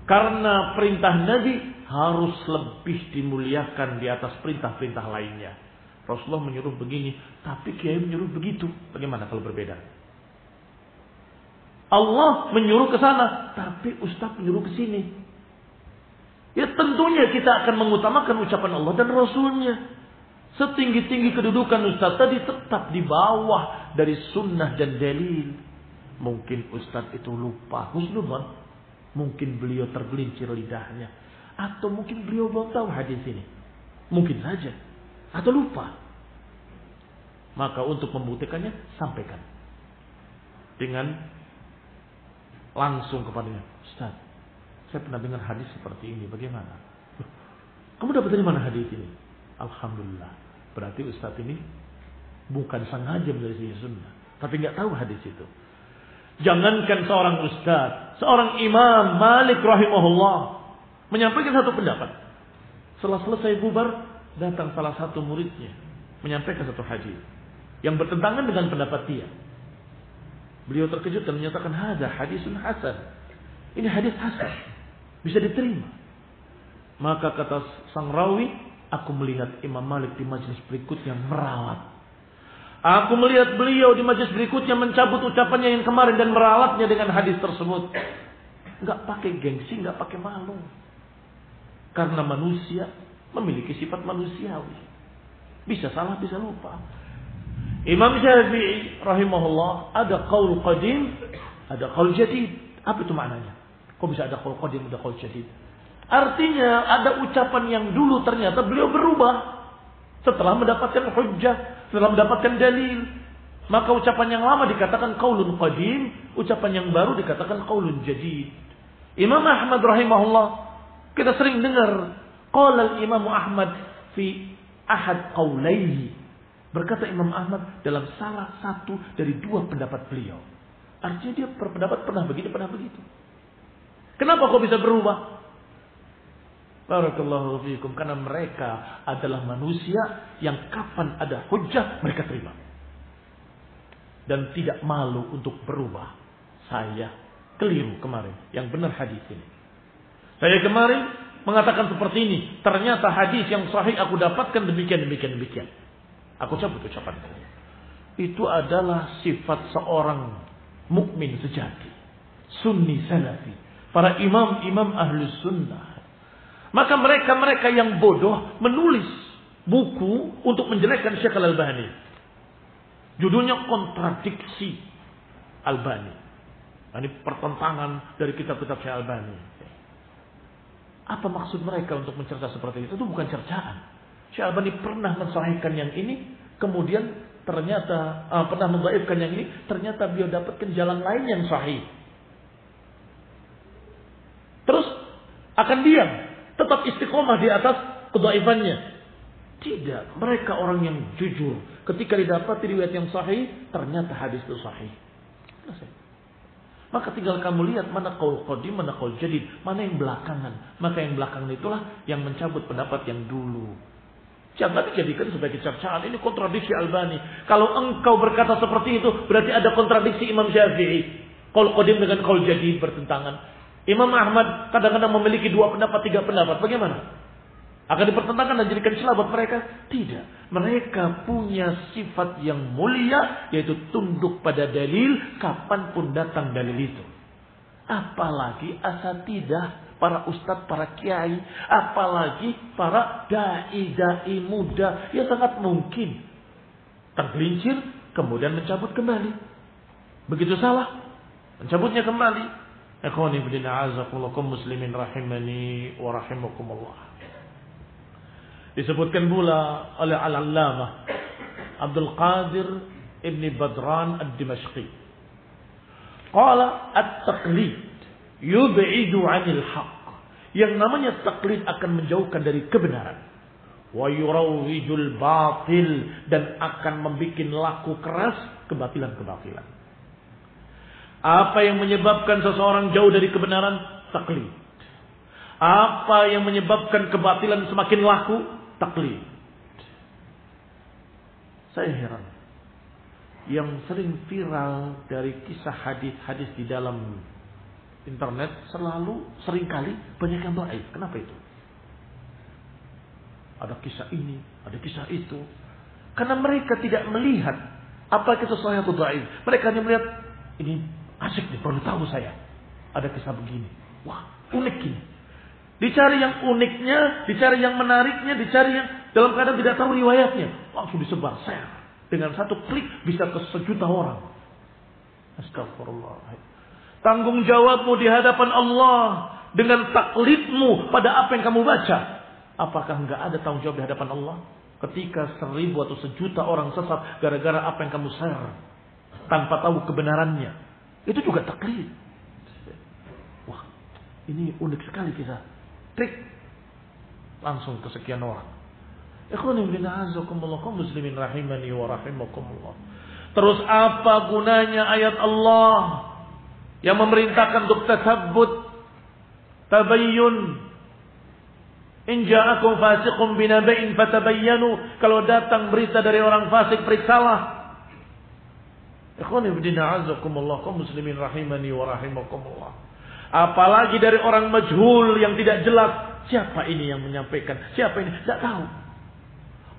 Karena perintah Nabi harus lebih dimuliakan di atas perintah-perintah lainnya. Rasulullah menyuruh begini, tapi Kiai menyuruh begitu. Bagaimana kalau berbeda? Allah menyuruh ke sana, tapi Ustaz menyuruh ke sini. Ya tentunya kita akan mengutamakan ucapan Allah dan Rasulnya. Setinggi-tinggi kedudukan Ustaz tadi tetap di bawah dari sunnah dan dalil. Mungkin Ustaz itu lupa. Husnudhan. Mungkin beliau tergelincir lidahnya. Atau mungkin beliau belum tahu hadis ini. Mungkin saja. Atau lupa. Maka untuk membuktikannya, sampaikan. Dengan langsung kepadanya, Ustaz, saya pernah dengar hadis seperti ini, bagaimana? Kamu dapat dari mana hadis ini? Alhamdulillah. Berarti Ustaz ini bukan sengaja menjadi sunnah, tapi nggak tahu hadis itu. Jangankan seorang ustaz, seorang imam Malik rahimahullah menyampaikan satu pendapat. Setelah selesai bubar, datang salah satu muridnya menyampaikan satu hadis yang bertentangan dengan pendapat dia. Beliau terkejut dan menyatakan hadis hadisun hasan. Ini hadis hasan. Bisa diterima. Maka kata sang rawi, aku melihat Imam Malik di majlis berikutnya merawat Aku melihat beliau di majlis berikutnya mencabut ucapannya yang kemarin dan meralatnya dengan hadis tersebut. Enggak pakai gengsi, enggak pakai malu. Karena manusia memiliki sifat manusiawi. Bisa salah, bisa lupa. Imam Syafi'i rahimahullah ada qaul qadim, ada qaul jadid. Apa itu maknanya? Kok bisa ada qaul qadim, ada qaul jadid? Artinya ada ucapan yang dulu ternyata beliau berubah setelah mendapatkan hujjah setelah mendapatkan dalil. Maka ucapan yang lama dikatakan qaulun qadim, ucapan yang baru dikatakan qaulun jadid. Imam Ahmad rahimahullah, kita sering dengar qala Imam Ahmad fi ahad qaulaihi. Berkata Imam Ahmad dalam salah satu dari dua pendapat beliau. Artinya dia berpendapat pernah begitu, pernah begitu. Kenapa kok bisa berubah? Barakallahu fiikum karena mereka adalah manusia yang kapan ada hujah mereka terima. Dan tidak malu untuk berubah. Saya keliru kemarin. Yang benar hadis ini. Saya kemarin mengatakan seperti ini. Ternyata hadis yang sahih aku dapatkan demikian, demikian, demikian. Aku cabut ucapan Itu adalah sifat seorang mukmin sejati. Sunni salafi. Para imam-imam ahlus sunnah maka mereka-mereka yang bodoh menulis buku untuk menjelekkan Syekh Al-Albani. Judulnya kontradiksi Albani. Ini pertentangan dari kitab-kitab Syekh Albani. Apa maksud mereka untuk mencerca seperti itu? Itu bukan cercaan. Syekh Albani pernah mensahihkan yang ini, kemudian ternyata uh, pernah membaikkan yang ini, ternyata beliau dapatkan jalan lain yang sahih. Terus akan diam tetap istiqomah di atas kedaifannya. Tidak, mereka orang yang jujur. Ketika didapati riwayat yang sahih, ternyata hadis itu sahih. Maka tinggal kamu lihat mana kaul qadim, mana kaul jadid, mana yang belakangan. Maka yang belakangan itulah yang mencabut pendapat yang dulu. Jangan dijadikan sebagai cercaan. Ini kontradiksi Albani. Kalau engkau berkata seperti itu, berarti ada kontradiksi Imam Syafi'i. Kaul qadim dengan kaul jadid bertentangan. Imam Ahmad kadang-kadang memiliki dua pendapat, tiga pendapat. Bagaimana? Akan dipertentangkan dan jadikan celah buat mereka? Tidak. Mereka punya sifat yang mulia, yaitu tunduk pada dalil, kapan pun datang dalil itu. Apalagi asatidah, para ustadz, para kiai, apalagi para dai-dai muda, ya sangat mungkin tergelincir, kemudian mencabut kembali. Begitu salah, mencabutnya kembali. Ikhwani bin a'azakullakum muslimin rahimani wa. Disebutkan pula oleh Al-Allamah Abdul Qadir Ibn Badran Ad-Dimashqi. Qala at-taqlid yub'idu 'anil haqq. Yang namanya taklid akan menjauhkan dari kebenaran. Wa yurawwijul batil dan akan membuat laku keras kebatilan-kebatilan. Apa yang menyebabkan seseorang jauh dari kebenaran? Taklid. Apa yang menyebabkan kebatilan semakin laku? Taklid. Saya heran. Yang sering viral dari kisah hadis-hadis di dalam internet selalu sering kali banyak yang baik. Kenapa itu? Ada kisah ini, ada kisah itu. Karena mereka tidak melihat apa itu sesuatu atau baik. Mereka hanya melihat ini Asik nih, perlu tahu saya. Ada kisah begini. Wah, unik ini. Dicari yang uniknya, dicari yang menariknya, dicari yang dalam keadaan tidak tahu riwayatnya. Langsung disebar, share. Dengan satu klik bisa ke sejuta orang. Astagfirullah. Tanggung jawabmu di hadapan Allah dengan taklidmu pada apa yang kamu baca. Apakah enggak ada tanggung jawab di hadapan Allah? Ketika seribu atau sejuta orang sesat gara-gara apa yang kamu share. Tanpa tahu kebenarannya. Itu juga taklid. Ini unik sekali kita. Trik. Langsung ke sekian orang. Ikhwani bin azakumullah muslimin rahimani wa rahimakumullah. Terus apa gunanya ayat Allah yang memerintahkan untuk tasabbut, tabayyun, In ja'akum fasiqun binaba'in fatabayyanu. Kalau datang berita dari orang fasik, periksalah. Ikhwani bidina azakumullah. Kau muslimin rahimani wa rahimakumullah. Apalagi dari orang majhul yang tidak jelas. Siapa ini yang menyampaikan? Siapa ini? Tidak tahu.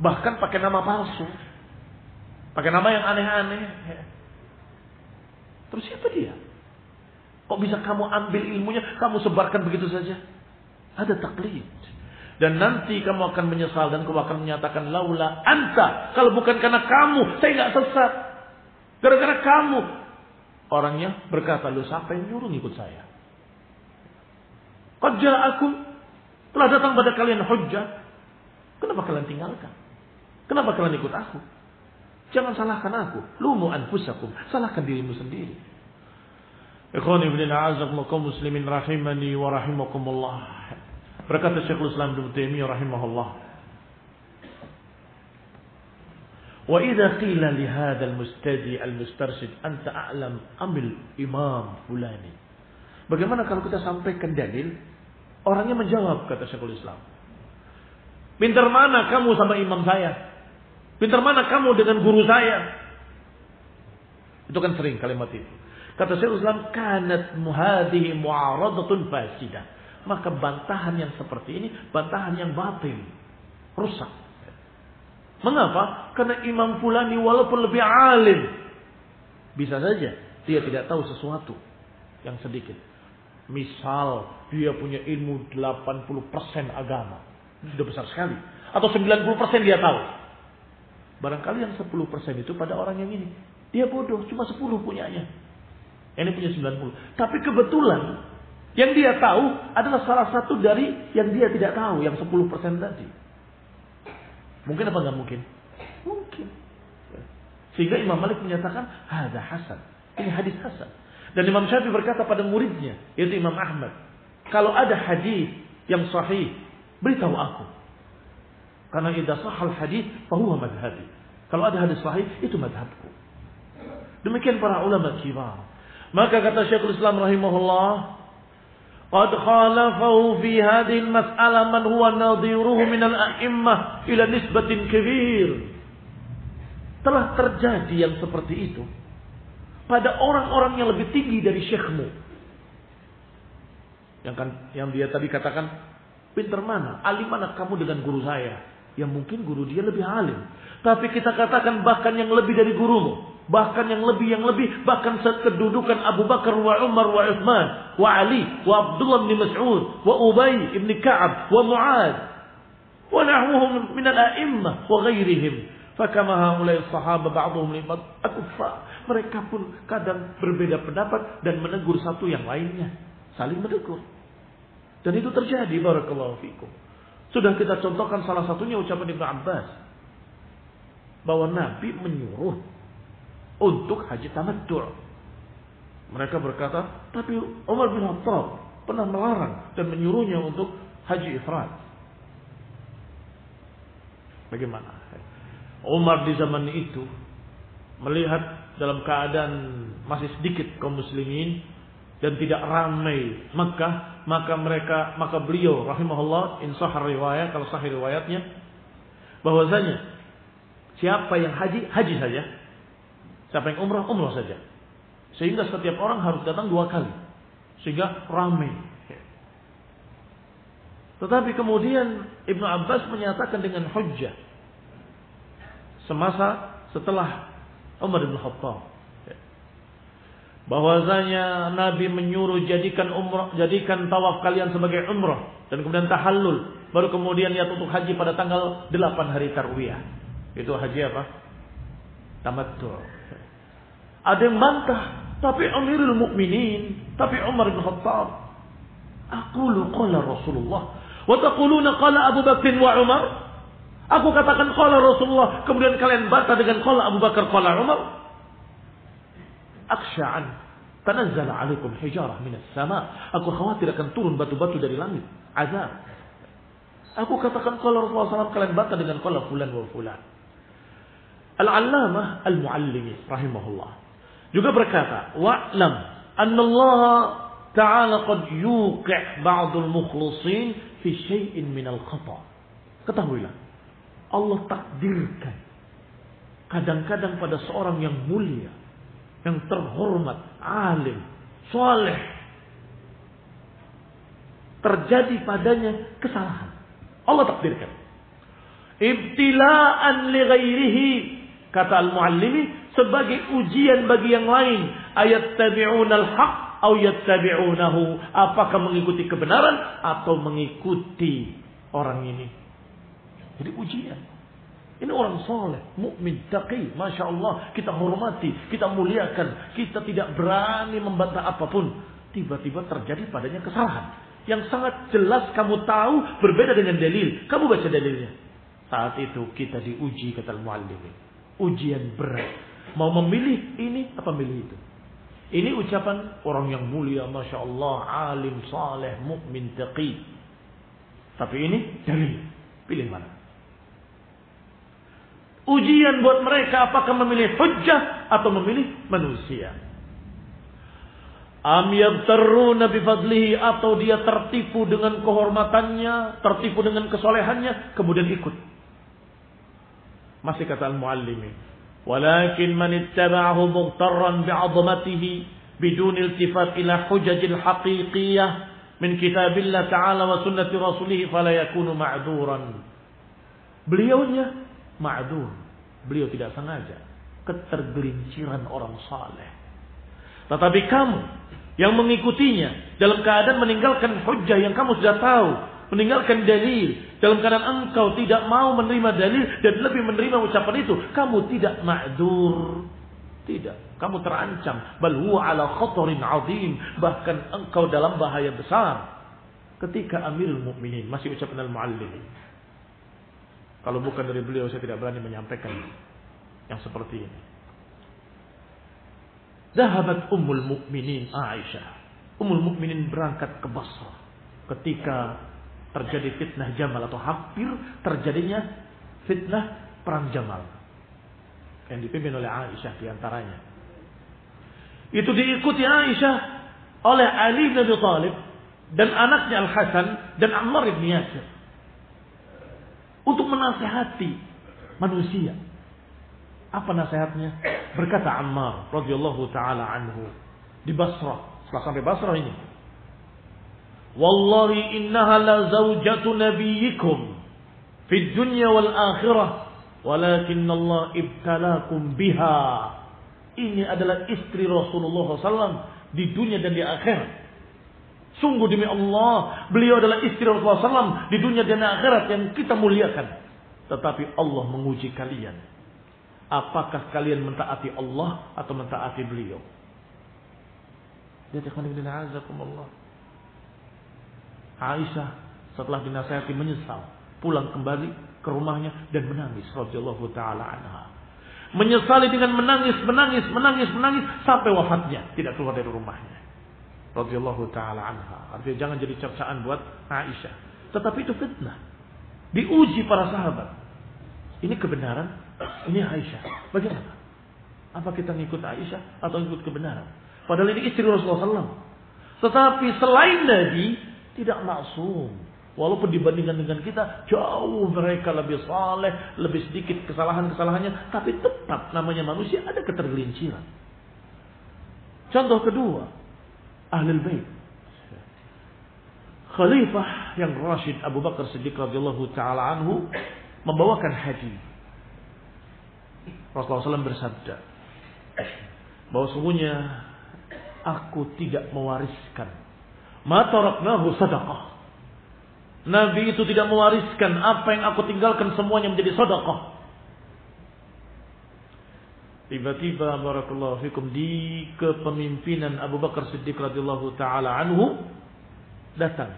Bahkan pakai nama palsu. Pakai nama yang aneh-aneh. Terus siapa dia? Kok bisa kamu ambil ilmunya, kamu sebarkan begitu saja? Ada taklid. Dan nanti kamu akan menyesal dan kamu akan menyatakan laula anta. Kalau bukan karena kamu, saya nggak sesat. Gara-gara kamu. Orangnya berkata, lu siapa yang nyuruh ngikut saya? Qad aku telah datang pada kalian hujjah. Kenapa kalian tinggalkan? Kenapa kalian ikut aku? Jangan salahkan aku. Lumu anfusakum. Salahkan dirimu sendiri. Ikhwani ibn a'azakum muslimin rahimani wa rahimakumullah. Berkata Syekhul Islam Ibnu Taimiyah rahimahullah. Wa idza qila li hadzal mustadi al mustarshid anta a'lam amil imam fulani. Bagaimana kalau kita sampaikan dalil orangnya menjawab kata Syekhul Islam. Pintar mana kamu sama imam saya? Pintar mana kamu dengan guru saya? Itu kan sering kalimat itu. Kata Syekhul Islam kanat muhadihi mu'aradatun fasidah maka bantahan yang seperti ini bantahan yang batil, rusak. Mengapa? Karena Imam Fulani walaupun lebih alim, bisa saja dia tidak tahu sesuatu yang sedikit. Misal dia punya ilmu 80% agama. Sudah besar sekali. Atau 90% dia tahu. Barangkali yang 10% itu pada orang yang ini. Dia bodoh, cuma 10 punyanya. Ini punya 90. Tapi kebetulan yang dia tahu adalah salah satu dari yang dia tidak tahu, yang 10% tadi. Mungkin apa enggak mungkin? Mungkin. Sehingga Imam Malik menyatakan, ada hasan. Ini hadis hasan. Dan Imam Syafi'i berkata pada muridnya, yaitu Imam Ahmad, kalau ada hadis yang sahih, beritahu aku. Karena idza sahal hadis, fahuwa madhabi. Kalau ada hadis sahih, itu madhabku. Demikian para ulama kibar. Maka kata Syekhul Islam rahimahullah, قد خالفه في هذه المسألة من هو نظيره من الأئمة إلى نسبة كبير telah terjadi yang seperti itu pada orang-orang yang lebih tinggi dari syekhmu. Yang kan yang dia tadi katakan pinter mana? Alim mana kamu dengan guru saya? Yang mungkin guru dia lebih alim. Tapi kita katakan bahkan yang lebih dari gurumu bahkan yang lebih yang lebih bahkan kedudukan Abu Bakar wa Umar wa Uthman wa Ali wa Abdullah bin Mas'ud wa Ubay bin Ka'ab wa Mu'ad wa nahwuhum min al-a'immah wa ghairihim fakama haulai sahaba ba'dhum li akuffa mereka pun kadang berbeda pendapat dan menegur satu yang lainnya saling menegur dan itu terjadi barakallahu fikum sudah kita contohkan salah satunya ucapan Ibnu Abbas bahwa Nabi menyuruh untuk haji tamattu'. Mereka berkata, tapi Umar bin Khattab pernah melarang dan menyuruhnya untuk haji ifrat. Bagaimana? Umar di zaman itu melihat dalam keadaan masih sedikit kaum muslimin dan tidak ramai Mekah, maka mereka maka beliau rahimahullah insah riwayat kalau sahih riwayatnya bahwasanya siapa yang haji haji saja Siapa yang umrah, umrah saja. Sehingga setiap orang harus datang dua kali. Sehingga ramai. Tetapi kemudian Ibnu Abbas menyatakan dengan hujjah. Semasa setelah Umar bin Khattab. Bahwasanya Nabi menyuruh jadikan umrah, jadikan tawaf kalian sebagai umrah dan kemudian tahallul, baru kemudian niat untuk haji pada tanggal 8 hari tarwiyah. Itu haji apa? Tamattu. Ada yang bantah, tapi Amirul Mukminin, tapi Umar bin Khattab. Aku qala Rasulullah. Wa taquluna qala Abu Bakr wa Umar. Aku katakan qala Rasulullah, kemudian kalian bantah dengan qala Abu Bakar qala Umar. Aksya'an. Tanazzala alaikum hijarah minas sama. Aku khawatir akan turun batu-batu dari langit. Azab. Aku katakan kalau Rasulullah SAW kalian bantah dengan kalau fulan wa fulan. Al-Allamah Al-Muallimi rahimahullah. Juga berkata, Wa'lam Allah Ta'ala qad yuqi' ba'dul mukhlisin fi syai'in minal khata. Ketahuilah, Allah takdirkan kadang-kadang pada seorang yang mulia, yang terhormat, alim, soleh, terjadi padanya kesalahan. Allah takdirkan. Ibtila'an li ghairihi kata al-muallimi sebagai ujian bagi yang lain ayat tabi'un al-haq atau yattabi'unahu apakah mengikuti kebenaran atau mengikuti orang ini jadi ujian ini orang soleh, mukmin, taqi, masya Allah. Kita hormati, kita muliakan, kita tidak berani membantah apa pun. Tiba-tiba terjadi padanya kesalahan yang sangat jelas kamu tahu berbeda dengan dalil. Kamu baca dalilnya. Saat itu kita diuji kata muallim. Ujian berat. Mau memilih ini apa memilih itu? Ini ucapan orang yang mulia, masya Allah, alim, saleh, mukmin, taqi. Tapi ini dalil. Pilih mana? Ujian buat mereka apakah memilih hujjah atau memilih manusia. Am yabtaruna bifadlihi atau dia tertipu dengan kehormatannya, tertipu dengan kesolehannya, kemudian ikut. Masih kata al-muallimi. Walakin man ittaba'ahu mughtarran bi'azamatihi bidun iltifat ila hujajil haqiqiyah min kitabillah ta'ala wa sunnati rasulih fala yakunu ma'duran. Beliaunya ma'dur. Beliau tidak sengaja. Ketergelinciran orang saleh. Tetapi kamu yang mengikutinya dalam keadaan meninggalkan hujah yang kamu sudah tahu, meninggalkan dalil, dalam keadaan engkau tidak mau menerima dalil dan lebih menerima ucapan itu, kamu tidak ma'dur. Tidak, kamu terancam. Bal huwa ala khatarin azim, bahkan engkau dalam bahaya besar. Ketika Amirul Mukminin masih ucapan al-Muallim kalau bukan dari beliau saya tidak berani menyampaikan yang seperti ini. Zahabat Ummul Mukminin Aisyah. Ummul Mukminin berangkat ke Basra ketika terjadi fitnah Jamal atau hampir terjadinya fitnah perang Jamal yang dipimpin oleh Aisyah di antaranya. Itu diikuti Aisyah oleh Ali bin Abi Thalib dan anaknya Al Hasan dan Ammar bin Yasir untuk menasehati manusia. Apa nasihatnya? Berkata Ammar radhiyallahu taala anhu di Basrah. Setelah sampai Basrah ini. Wallahi innaha la zaujatu nabiyyikum fi dunya wal akhirah walakin Allah ibtalakum biha. Ini adalah istri Rasulullah SAW di dunia dan di akhirat. Sungguh demi Allah, beliau adalah istri Rasulullah SAW di dunia dan akhirat yang kita muliakan. Tetapi Allah menguji kalian. Apakah kalian mentaati Allah atau mentaati beliau? Aisyah setelah dinasihati menyesal, pulang kembali ke rumahnya dan menangis radhiyallahu taala anha. Menyesali dengan menangis, menangis, menangis, menangis sampai wafatnya, tidak keluar dari rumahnya radhiyallahu taala anha. Artinya jangan jadi cercaan buat Aisyah. Tetapi itu fitnah. Diuji para sahabat. Ini kebenaran, ini Aisyah. Bagaimana? Apa kita ngikut Aisyah atau ngikut kebenaran? Padahal ini istri Rasulullah SAW. Tetapi selain Nabi tidak maksum. Walaupun dibandingkan dengan kita jauh mereka lebih saleh, lebih sedikit kesalahan-kesalahannya, tapi tetap namanya manusia ada ketergelinciran. Contoh kedua, Ahlul Bait. Khalifah yang Rashid Abu Bakar Siddiq radhiyallahu taala anhu membawakan hadis. Rasulullah SAW bersabda bahwa sungguhnya aku tidak mewariskan ma taraknahu sadaqah. Nabi itu tidak mewariskan apa yang aku tinggalkan semuanya menjadi sedekah. Tiba-tiba barakallahu fikum di kepemimpinan Abu Bakar Siddiq radhiyallahu taala anhu datang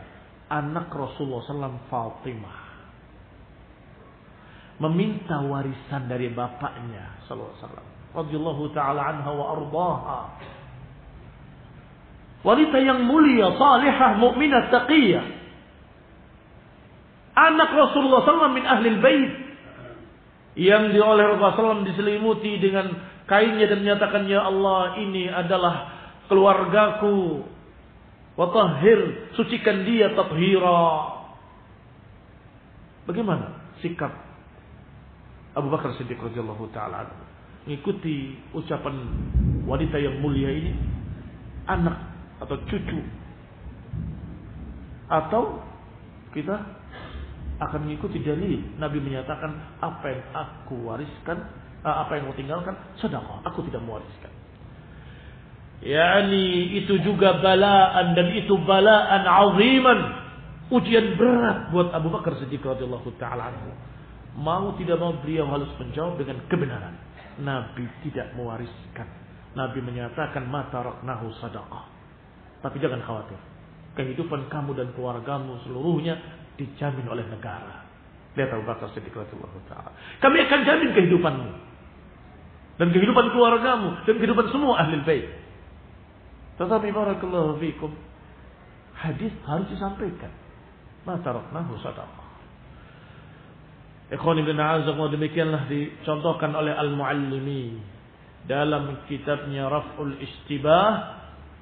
anak Rasulullah SAW Fatimah. Meminta warisan dari bapaknya sallallahu alaihi wasallam radhiyallahu taala anha wa ardaha. Wanita yang mulia, salihah, mukminah, taqiyah. Anak Rasulullah SAW min ahli bait yang oleh Rasulullah diselimuti dengan kainnya dan menyatakan ya Allah ini adalah keluargaku. Watahhir sucikan dia tathira. Bagaimana sikap Abu Bakar Siddiq radhiyallahu taala mengikuti ucapan wanita yang mulia ini? Anak atau cucu? Atau kita akan mengikuti dalil. Nabi menyatakan apa yang aku wariskan eh, apa yang mau tinggalkan sedekah. Aku tidak mewariskan. Yakni itu juga balaan dan itu balaan aziman. Ujian berat buat Abu Bakar Siddiq radhiyallahu taala mau tidak mau beliau harus menjawab dengan kebenaran. Nabi tidak mewariskan. Nabi menyatakan mata raknahu sadaqah. Tapi jangan khawatir. Kehidupan kamu dan keluargamu seluruhnya dijamin oleh negara. Lihat Abu Bakar Siddiq taala. Kami akan jamin kehidupanmu. Dan kehidupan keluargamu. Dan kehidupan semua ahli bait. Tetapi barakallahu fikum. Hadis harus disampaikan. Ma taraknahu sadaqah. Ikhwan ibn Azzaqwa demikianlah dicontohkan oleh Al-Muallimi dalam kitabnya Raf'ul Istibah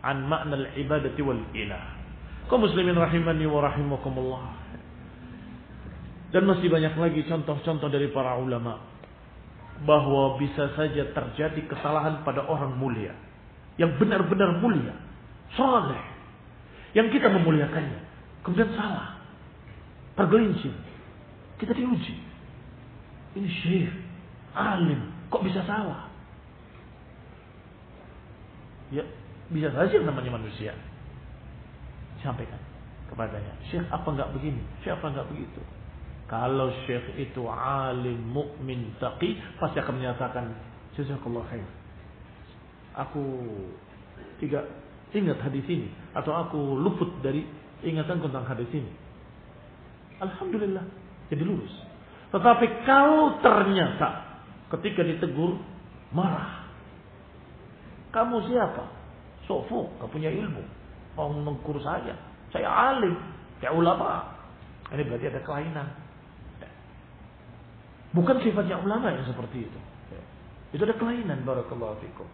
an makna al-ibadati wal ilah. Kaum muslimin rahimani wa rahimakumullah. Dan masih banyak lagi contoh-contoh dari para ulama bahwa bisa saja terjadi kesalahan pada orang mulia yang benar-benar mulia, saleh, yang kita memuliakannya, kemudian salah, tergelincir, kita diuji. Ini syekh, alim, kok bisa salah? Ya, bisa saja namanya manusia. Sampaikan kepadanya. Syekh apa enggak begini? Syekh apa enggak begitu? Kalau syekh itu alim, mukmin, taqi, pasti akan menyatakan, Jazakallah khair. Aku tidak ingat hadis ini. Atau aku luput dari ingatan tentang hadis ini. Alhamdulillah. Jadi lurus. Tetapi kalau ternyata ketika ditegur, marah. Kamu siapa? Sofu, gak punya ilmu. Mau mengkur saya. Saya alim. Ya ulama. Ini berarti ada kelainan. Bukan sifatnya ulama yang seperti itu. Itu ada kelainan. Barakallahu fikum.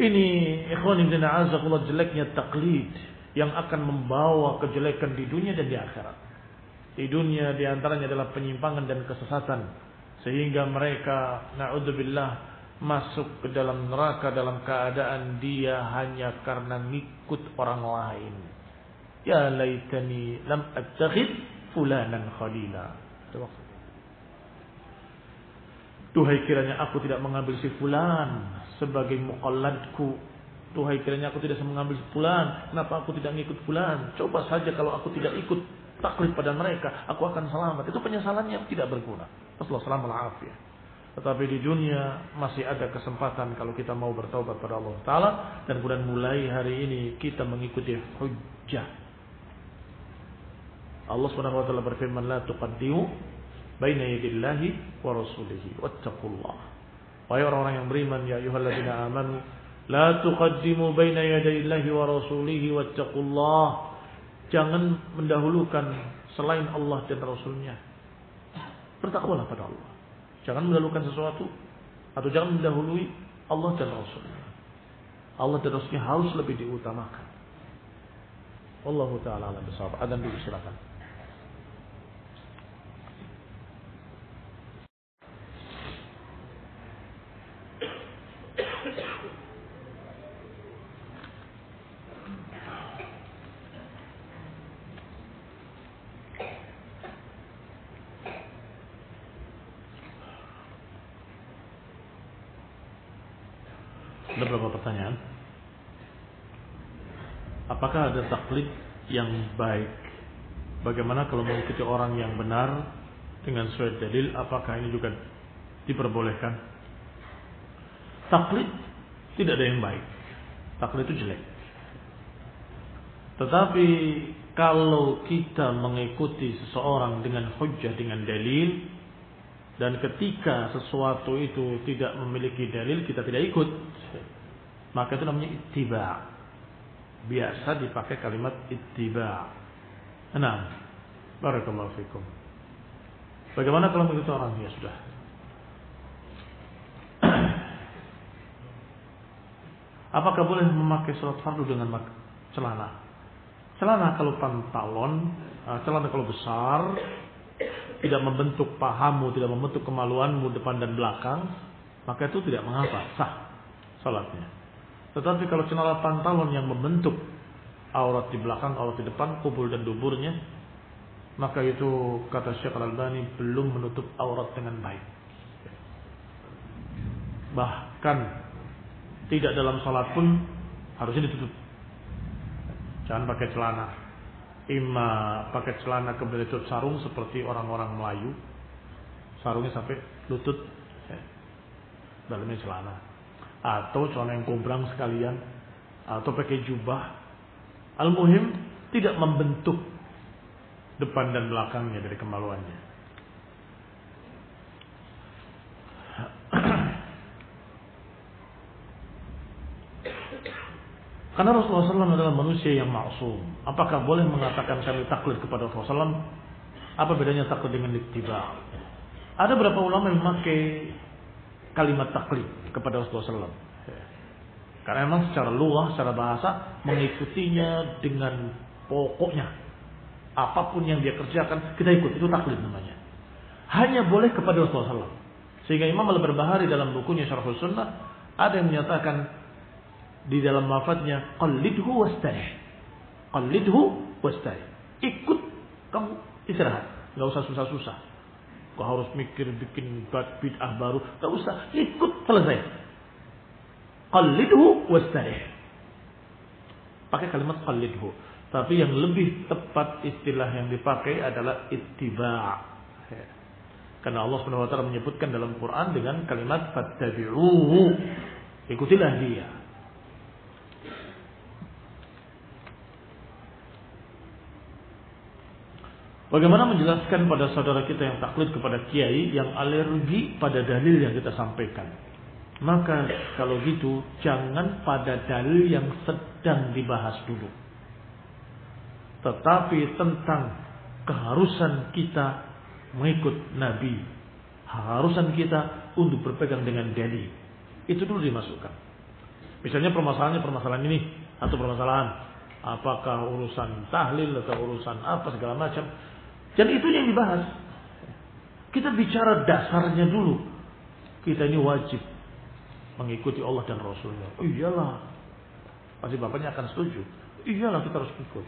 Ini ikhwan ibn a'azakullah jeleknya taklid. Yang akan membawa kejelekan di dunia dan di akhirat. Di dunia di antaranya adalah penyimpangan dan kesesatan. Sehingga mereka, na'udzubillah, masuk ke dalam neraka dalam keadaan dia hanya karena ngikut orang lain. Ya laitani lam attakhid fulanan khalila. Duhai kiranya aku tidak mengambil si fulan sebagai muqalladku. Duhai kiranya aku tidak mengambil si fulan. Kenapa aku tidak ngikut fulan? Coba saja kalau aku tidak ikut taklid pada mereka, aku akan selamat. Itu penyesalannya yang tidak berguna. Rasulullah SAW tetapi di dunia masih ada kesempatan kalau kita mau bertobat pada Allah Ta'ala. Dan kemudian mulai hari ini kita mengikuti hujjah. Allah Subhanahu wa taala berfirman la tuqaddimu baina yadillahi wa rasulihi wattaqullah. Wahai orang-orang yang beriman ya ayyuhalladzina amanu la tuqaddimu baina yadayillahi wa rasulihi wattaqullah. Jangan mendahulukan selain Allah dan Rasulnya. Bertakwalah pada Allah. Jangan mendahulukan sesuatu atau jangan mendahului Allah dan Rasulnya. Allah dan Rasulnya harus lebih diutamakan. Allah Ta'ala alam besar. Adan silakan. Apakah ada taklid yang baik? Bagaimana kalau mengikuti orang yang benar dengan sesuai dalil? Apakah ini juga diperbolehkan? Taklid tidak ada yang baik. Taklid itu jelek. Tetapi kalau kita mengikuti seseorang dengan hujah dengan dalil dan ketika sesuatu itu tidak memiliki dalil kita tidak ikut maka itu namanya ittiba biasa dipakai kalimat ittiba. Enam. Barakallahu fikum. Bagaimana kalau begitu orang ya sudah. Apakah boleh memakai sholat fardu dengan celana? Celana kalau pantalon, eh, celana kalau besar, tidak membentuk pahamu, tidak membentuk kemaluanmu depan dan belakang, maka itu tidak mengapa, sah salatnya. Tetapi kalau celana pantalon yang membentuk aurat di belakang, aurat di depan, kubul dan duburnya, maka itu kata Syekh Al-Albani belum menutup aurat dengan baik. Bahkan tidak dalam salat pun harusnya ditutup. Jangan pakai celana. Ima pakai celana kemudian tutup sarung seperti orang-orang Melayu. Sarungnya sampai lutut. Ya. Dalamnya celana. Atau celana yang kombrang sekalian. Atau pakai jubah. Al-Muhim tidak membentuk depan dan belakangnya dari kemaluannya. Karena Rasulullah SAW adalah manusia yang maksum. Apakah boleh mengatakan kami taklid kepada Rasulullah SAW? Apa bedanya taklid dengan ittiba? Ada beberapa ulama yang memakai kalimat taklid kepada Rasulullah SAW. Karena memang secara luah, secara bahasa mengikutinya dengan pokoknya. Apa pun yang dia kerjakan, kita ikut. Itu taklid namanya. Hanya boleh kepada Rasulullah SAW. Sehingga Imam Al-Barbahari dalam bukunya Syarhul Sunnah ada yang menyatakan di dalam lafadznya qallidhu wastarih. Qallidhu wastarih. Ikut kamu istirahat, nggak usah susah-susah. Kau harus mikir bikin bid'ah baru, nggak usah, ikut selesai. Qallidhu wastarih. Pakai kalimat qallidhu. Tapi yang lebih tepat istilah yang dipakai adalah ittiba'. Karena Allah SWT menyebutkan dalam Quran dengan kalimat fattabi'uhu. Ikutilah dia. Bagaimana menjelaskan pada saudara kita yang taklid kepada kiai yang alergi pada dalil yang kita sampaikan? Maka kalau gitu jangan pada dalil yang sedang dibahas dulu. Tetapi tentang keharusan kita mengikut Nabi. Harusan kita untuk berpegang dengan dalil. Itu dulu dimasukkan. Misalnya permasalahannya permasalahan ini. Atau permasalahan. Apakah urusan tahlil atau urusan apa segala macam dan itu yang dibahas. Kita bicara dasarnya dulu. Kita ini wajib mengikuti Allah dan Rasulnya. Oh iyalah. Pasti bapaknya akan setuju. Iyalah kita harus ikut.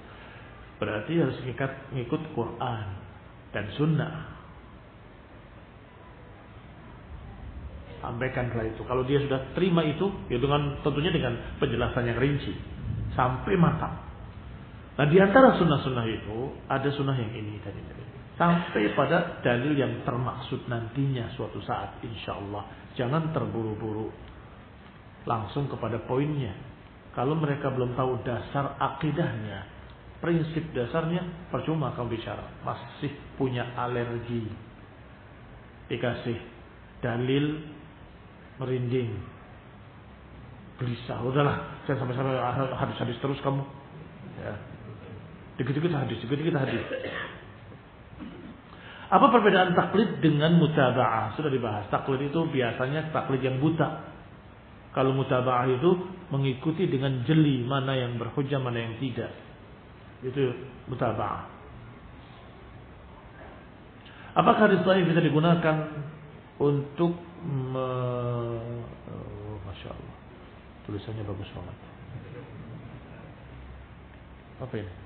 Berarti harus mengikat, mengikut Quran dan Sunnah. Sampaikan setelah itu. Kalau dia sudah terima itu, ya dengan tentunya dengan penjelasan yang rinci. Sampai matang. Nah di antara sunnah-sunnah itu ada sunnah yang ini tadi tadi. Sampai pada dalil yang termaksud nantinya suatu saat insya Allah. Jangan terburu-buru. Langsung kepada poinnya. Kalau mereka belum tahu dasar akidahnya. Prinsip dasarnya percuma kamu bicara. Masih punya alergi. Dikasih dalil merinding. Gelisah. Udahlah. Saya sampai-sampai hadis-hadis terus kamu. Ya Dikit-dikit hadis, dikit-dikit hadis. Apa perbedaan taklid dengan mutaba'ah? Sudah dibahas. Taklid itu biasanya taklid yang buta. Kalau mutaba'ah itu mengikuti dengan jeli mana yang berhujah, mana yang tidak. Itu mutaba'ah. Apakah hadis sahih bisa digunakan untuk me... oh, Masya Allah. Tulisannya bagus banget. Apa ini?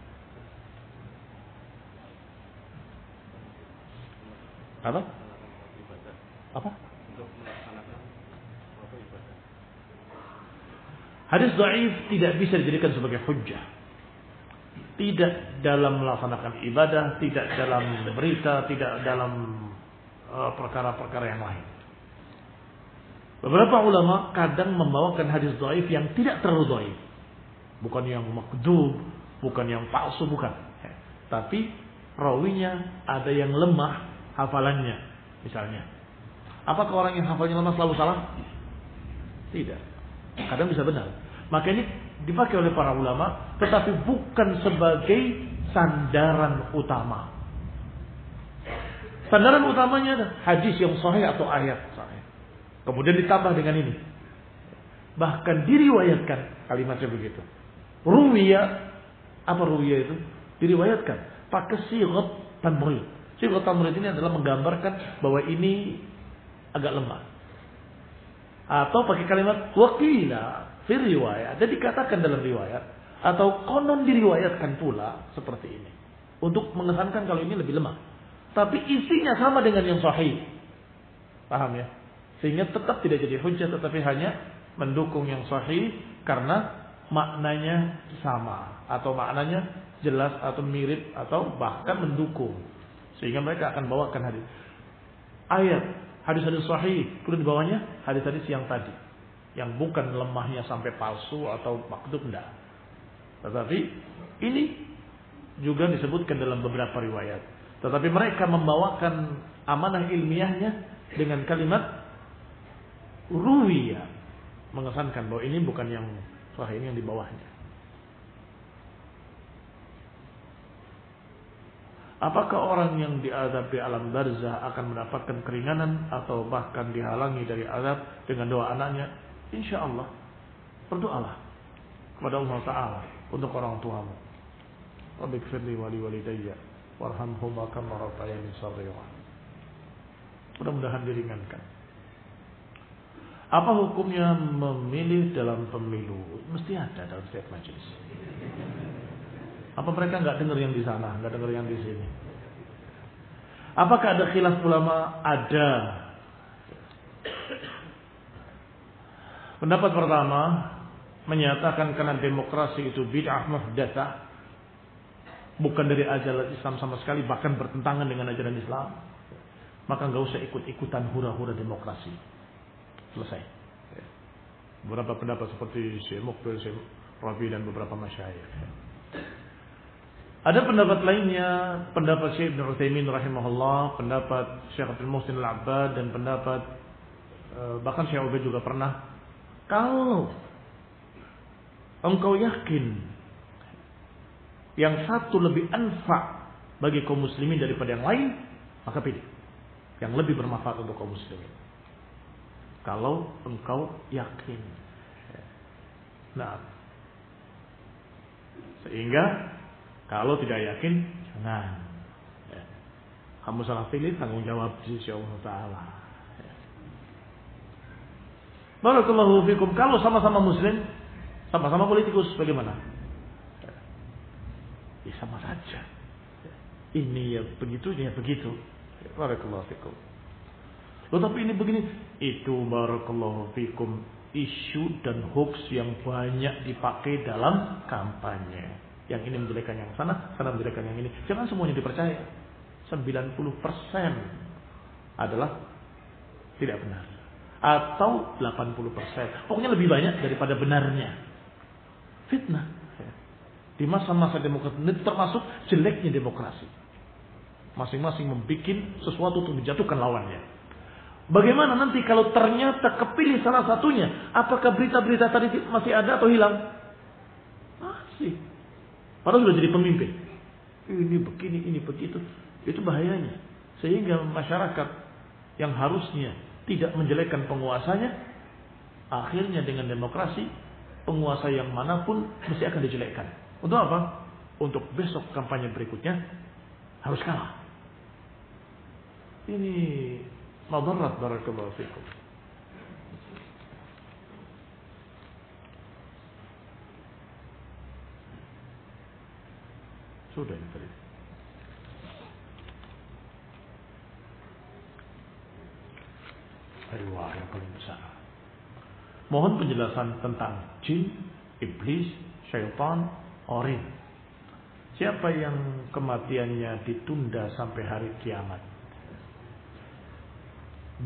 Apa? Apa? Hadis dhaif tidak bisa dijadikan sebagai hujjah. Tidak dalam melaksanakan ibadah, tidak dalam berita, tidak dalam uh, perkara-perkara uh, yang lain. Beberapa ulama kadang membawakan hadis dhaif yang tidak terlalu dhaif. Bukan yang makdub, bukan yang palsu, bukan. Tapi rawinya ada yang lemah hafalannya misalnya. Apakah orang yang hafalnya lemah selalu salah? Tidak. Kadang bisa benar. Makanya dipakai oleh para ulama, tetapi bukan sebagai sandaran utama. Sandaran utamanya adalah hadis yang sahih atau ayat sahih. Kemudian ditambah dengan ini. Bahkan diriwayatkan kalimatnya begitu. Ruwiya, apa ruwiya itu? Diriwayatkan pakai sirat tamrid. Sirat tamrid ini adalah menggambarkan bahwa ini agak lemah. Atau pakai kalimat wakila fi riwayat. Jadi dikatakan dalam riwayat atau konon diriwayatkan pula seperti ini. Untuk mengesankan kalau ini lebih lemah. Tapi isinya sama dengan yang sahih. Paham ya? Sehingga tetap tidak jadi hujah tetapi hanya mendukung yang sahih karena maknanya sama atau maknanya jelas atau mirip atau bahkan mendukung. Sehingga mereka akan bawakan hadis. Ayat hadis-hadis sahih, kemudian di bawahnya hadis-hadis yang tadi. Yang bukan lemahnya sampai palsu atau maktub enggak. Tetapi ini juga disebutkan dalam beberapa riwayat. Tetapi mereka membawakan amanah ilmiahnya dengan kalimat ruwiya. Mengesankan bahwa ini bukan yang sahih, ini yang di bawahnya. Apakah orang yang diadab di alam barzah akan mendapatkan keringanan atau bahkan dihalangi dari azab dengan doa anaknya? Insya Allah. Berdoalah kepada Allah Ta'ala untuk orang tuamu. Rabbi kfirli wali walidayya warhamhuma kama rabbayani shaghira. Mudah-mudahan diringankan. Apa hukumnya memilih dalam pemilu? Mesti ada dalam setiap majelis. Apa mereka nggak dengar yang di sana, nggak dengar yang di sini? Apakah ada khilaf ulama? Ada. Pendapat pertama menyatakan karena demokrasi itu bid'ah muhdatsah bukan dari ajaran Islam sama sekali, bahkan bertentangan dengan ajaran Islam, maka nggak usah ikut-ikutan hura-hura demokrasi. Selesai. Beberapa pendapat seperti Syekh Mukbil, Syekh Rabi dan beberapa masyayikh. Ada pendapat lainnya, pendapat Syekh Ibn Uthaymin rahimahullah, pendapat Syekh Abdul Muhsin al-Abbad dan pendapat eh, bahkan Syekh Ubaid juga pernah kalau engkau yakin yang satu lebih anfa bagi kaum muslimin daripada yang lain, maka pilih yang lebih bermanfaat untuk kaum muslimin. Kalau engkau yakin. Nah, sehingga kalau tidak yakin, jangan. Kamu salah pilih, tanggung jawab di sisi Allah Ta'ala. Barakallahu fikum. Kalau sama-sama muslim, sama-sama politikus, bagaimana? Ya sama saja. Ini ya begitu, ini ya begitu. Barakallahu fikum. Loh tapi ini begini. Itu barakallahu fikum. Isu dan hoax yang banyak dipakai dalam kampanye. Yang ini menjelekan yang sana, sana menjelekan yang ini. Jangan semuanya dipercaya. 90% adalah tidak benar. Atau 80%. Pokoknya lebih banyak daripada benarnya. Fitnah. Di masa-masa demokrasi ini termasuk jeleknya demokrasi. Masing-masing membuat sesuatu untuk menjatuhkan lawannya. Bagaimana nanti kalau ternyata kepilih salah satunya? Apakah berita-berita tadi masih ada atau hilang? Masih. Padahal sudah jadi pemimpin. Ini begini, ini begitu. Itu bahayanya. Sehingga masyarakat yang harusnya tidak menjelekkan penguasanya, akhirnya dengan demokrasi, penguasa yang mana pun mesti akan dijelekkan. Untuk apa? Untuk besok kampanye berikutnya harus kalah. Ini madarat barakallahu fikum. Sudah tadi. Riwayat yang paling besar. Mohon penjelasan tentang jin, iblis, syaitan, Orin. Siapa yang kematiannya ditunda sampai hari kiamat?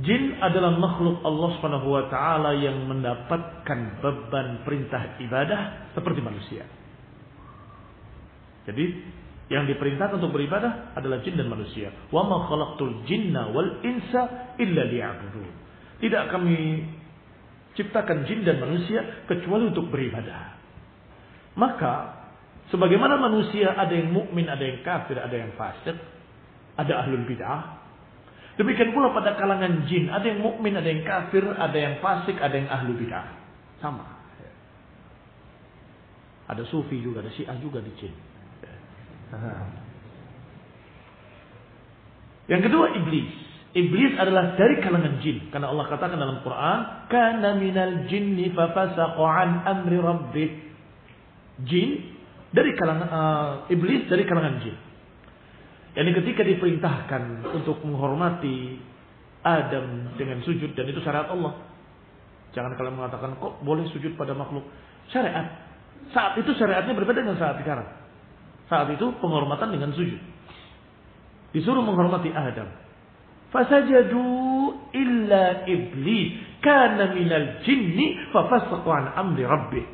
Jin adalah makhluk Allah Subhanahu wa taala yang mendapatkan beban perintah ibadah seperti manusia. Jadi yang diperintahkan untuk beribadah adalah jin dan manusia. Wa ma khalaqtul jinna wal insa illa liya'budun. Tidak kami ciptakan jin dan manusia kecuali untuk beribadah. Maka sebagaimana manusia ada yang mukmin, ada yang kafir, ada yang fasik, ada ahlul bid'ah. Demikian pula pada kalangan jin, ada yang mukmin, ada yang kafir, ada yang fasik, ada yang ahlu bid'ah. Sama. Ada sufi juga, ada syiah juga di jin. Yang kedua iblis. Iblis adalah dari kalangan jin. Karena Allah katakan dalam Quran, "Kana minal jinni fafasaqa an amri rabbih." Jin dari kalangan uh, iblis dari kalangan jin. Yani ketika diperintahkan untuk menghormati Adam dengan sujud dan itu syariat Allah. Jangan kalian mengatakan kok boleh sujud pada makhluk. Syariat. Saat itu syariatnya berbeda dengan saat sekarang. Saat itu penghormatan dengan sujud. Disuruh menghormati Adam. Fasajadu illa iblis kana minal jinni an amri rabbih.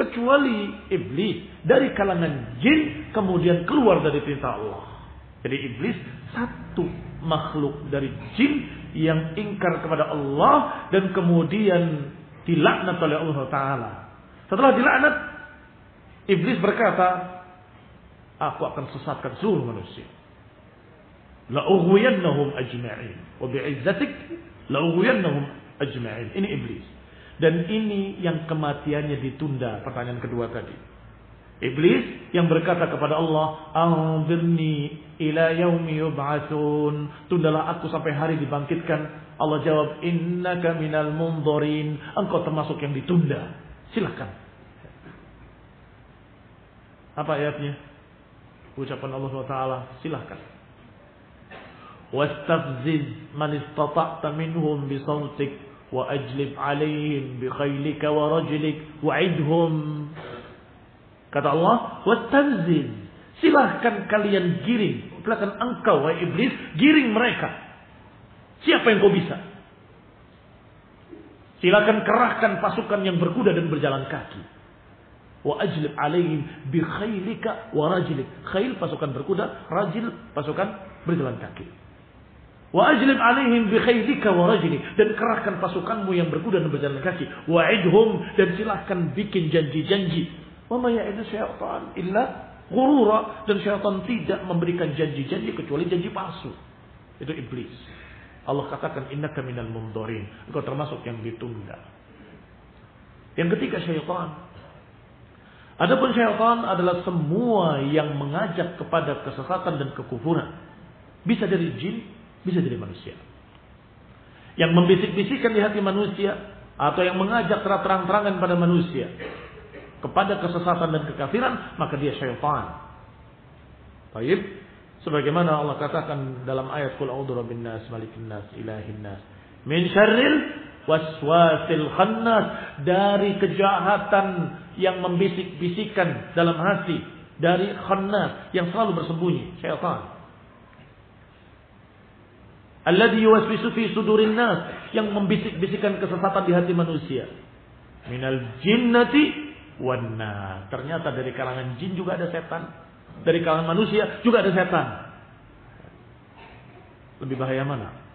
Kecuali iblis dari kalangan jin kemudian keluar dari perintah Allah. Jadi iblis satu makhluk dari jin yang ingkar kepada Allah dan kemudian dilaknat oleh Allah Taala. Setelah dilaknat, iblis berkata, "Aku akan sesatkan seluruh manusia." La ughwiyannahum ajma'in. Wa bi'izzatik la ughwiyannahum ajma'in. Ini iblis. Dan ini yang kematiannya ditunda. Pertanyaan kedua tadi. Iblis yang berkata kepada Allah, "Anzirni ila yaumi yub'atsun." Tundalah aku sampai hari dibangkitkan. Allah jawab, "Innaka minal munzarin." Engkau termasuk yang ditunda. Silakan. Apa ayatnya? ucapan Allah SWT silahkan. Wastafziz man istata'ta minhum bisawtik wa ajlib alaihim bi khaylika wa rajlik wa'idhum. Kata Allah wastafziz silahkan kalian giring. Silahkan engkau wahai iblis giring mereka. Siapa yang kau bisa? Silahkan kerahkan pasukan yang berkuda dan berjalan kaki wa ajlib alaihim bi khailika wa rajlik khail pasukan berkuda rajil pasukan berjalan kaki Wa ajlib alaihim bi khaylika wa rajli dan kerahkan pasukanmu yang berkuda dan berjalan kaki. Wa'idhum dan silahkan bikin janji-janji. Wa ma ya'idu syaitan illa ghurura dan syaitan tidak memberikan janji-janji kecuali janji palsu. Itu iblis. Allah katakan innaka minal mumdorin. Engkau termasuk yang ditunda. Yang ketiga syaitan. Adapun syaitan adalah semua yang mengajak kepada kesesatan dan kekufuran. Bisa dari jin, bisa jadi manusia. Yang membisik-bisikkan di hati manusia atau yang mengajak terang-terangan pada manusia kepada kesesatan dan kekafiran, maka dia syaitan. Baik, sebagaimana Allah katakan dalam ayat Qul a'udzu bin nas malikin min syarril waswasil khannas dari kejahatan yang membisik-bisikkan dalam hati dari khannas yang selalu bersembunyi syaitan Alladhi yuwaswisu fi sudurin nas. Yang membisik-bisikkan kesesatan di hati manusia. Minal jinnati wan Ternyata dari kalangan jin juga ada setan. Dari kalangan manusia juga ada setan. Lebih bahaya mana?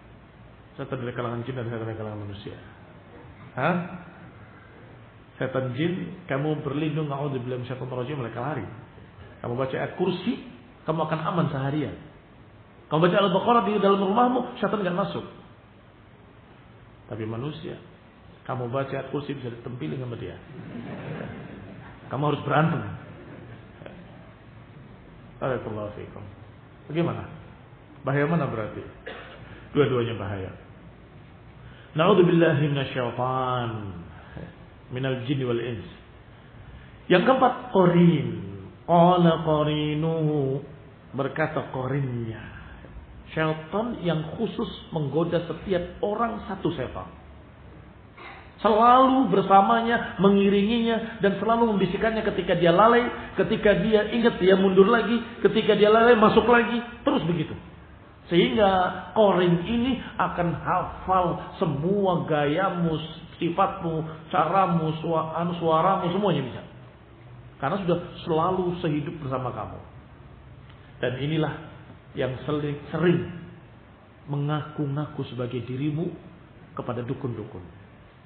Setan dari kalangan jin dan setan dari kalangan manusia. Hah? Setan jin, kamu berlindung naudzubillah syaitonir rajim mereka lari. Kamu baca ayat kursi, kamu akan aman seharian. Kamu baca Al-Baqarah di dalam rumahmu, syaitan nggak masuk. Tapi manusia, kamu baca ayat kursi bisa ditempilin sama dia. Kamu harus berantem. Barakallahu fiikum. Bagaimana? Bahaya mana berarti? Dua-duanya bahaya. Na'udzubillahi minasyaitan minal jinni wal ins. Yang keempat qarin. Qala qarinuhu berkata qarinnya Syaitan yang khusus menggoda setiap orang satu setan. Selalu bersamanya, mengiringinya, dan selalu membisikkannya ketika dia lalai, ketika dia ingat dia mundur lagi, ketika dia lalai masuk lagi, terus begitu. Sehingga korin ini akan hafal semua gayamu, sifatmu, caramu, anu, suaramu, semuanya bisa. Karena sudah selalu sehidup bersama kamu. Dan inilah yang sering, sering mengaku-ngaku sebagai dirimu kepada dukun-dukun.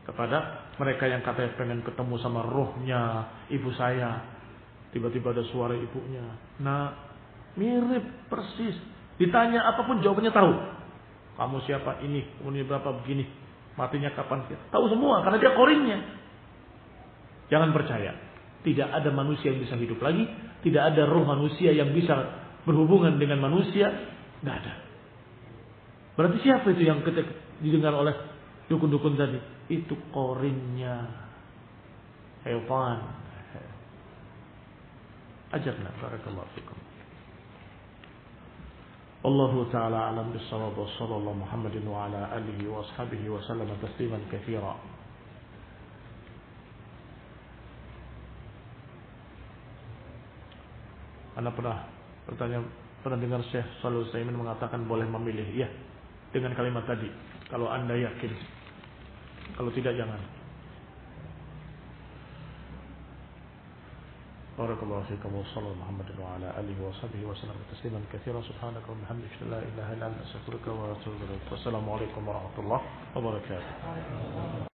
Kepada mereka yang katanya pengen ketemu sama rohnya ibu saya. Tiba-tiba ada suara ibunya. Nah, mirip persis. Ditanya apa pun jawabannya tahu. Kamu siapa ini? Umurnya berapa begini? Matinya kapan? Tahu semua karena dia korinnya. Jangan percaya. Tidak ada manusia yang bisa hidup lagi. Tidak ada roh manusia yang bisa berhubungan dengan manusia. Tidak ada. Berarti siapa itu yang didengar oleh dukun-dukun tadi? Itu korinnya. Hewan. Ajarna. Barakallahu. الله تعالى أعلم بالصواب وصلى الله محمد وعلى آله وأصحابه وسلم تسليما كثيرا Anda pernah bertanya pernah dengar Syekh Salul Saimin mengatakan boleh memilih ya dengan kalimat tadi kalau Anda yakin kalau tidak jangan بارك الله فيكم وصلى محمد وعلى آله وصحبه وسلم تسليما كثيرا. سبحانك وبحمدك لا إله إلا أنت أستغفرك وأتوب إليك. والسلام عليكم ورحمة الله وبركاته.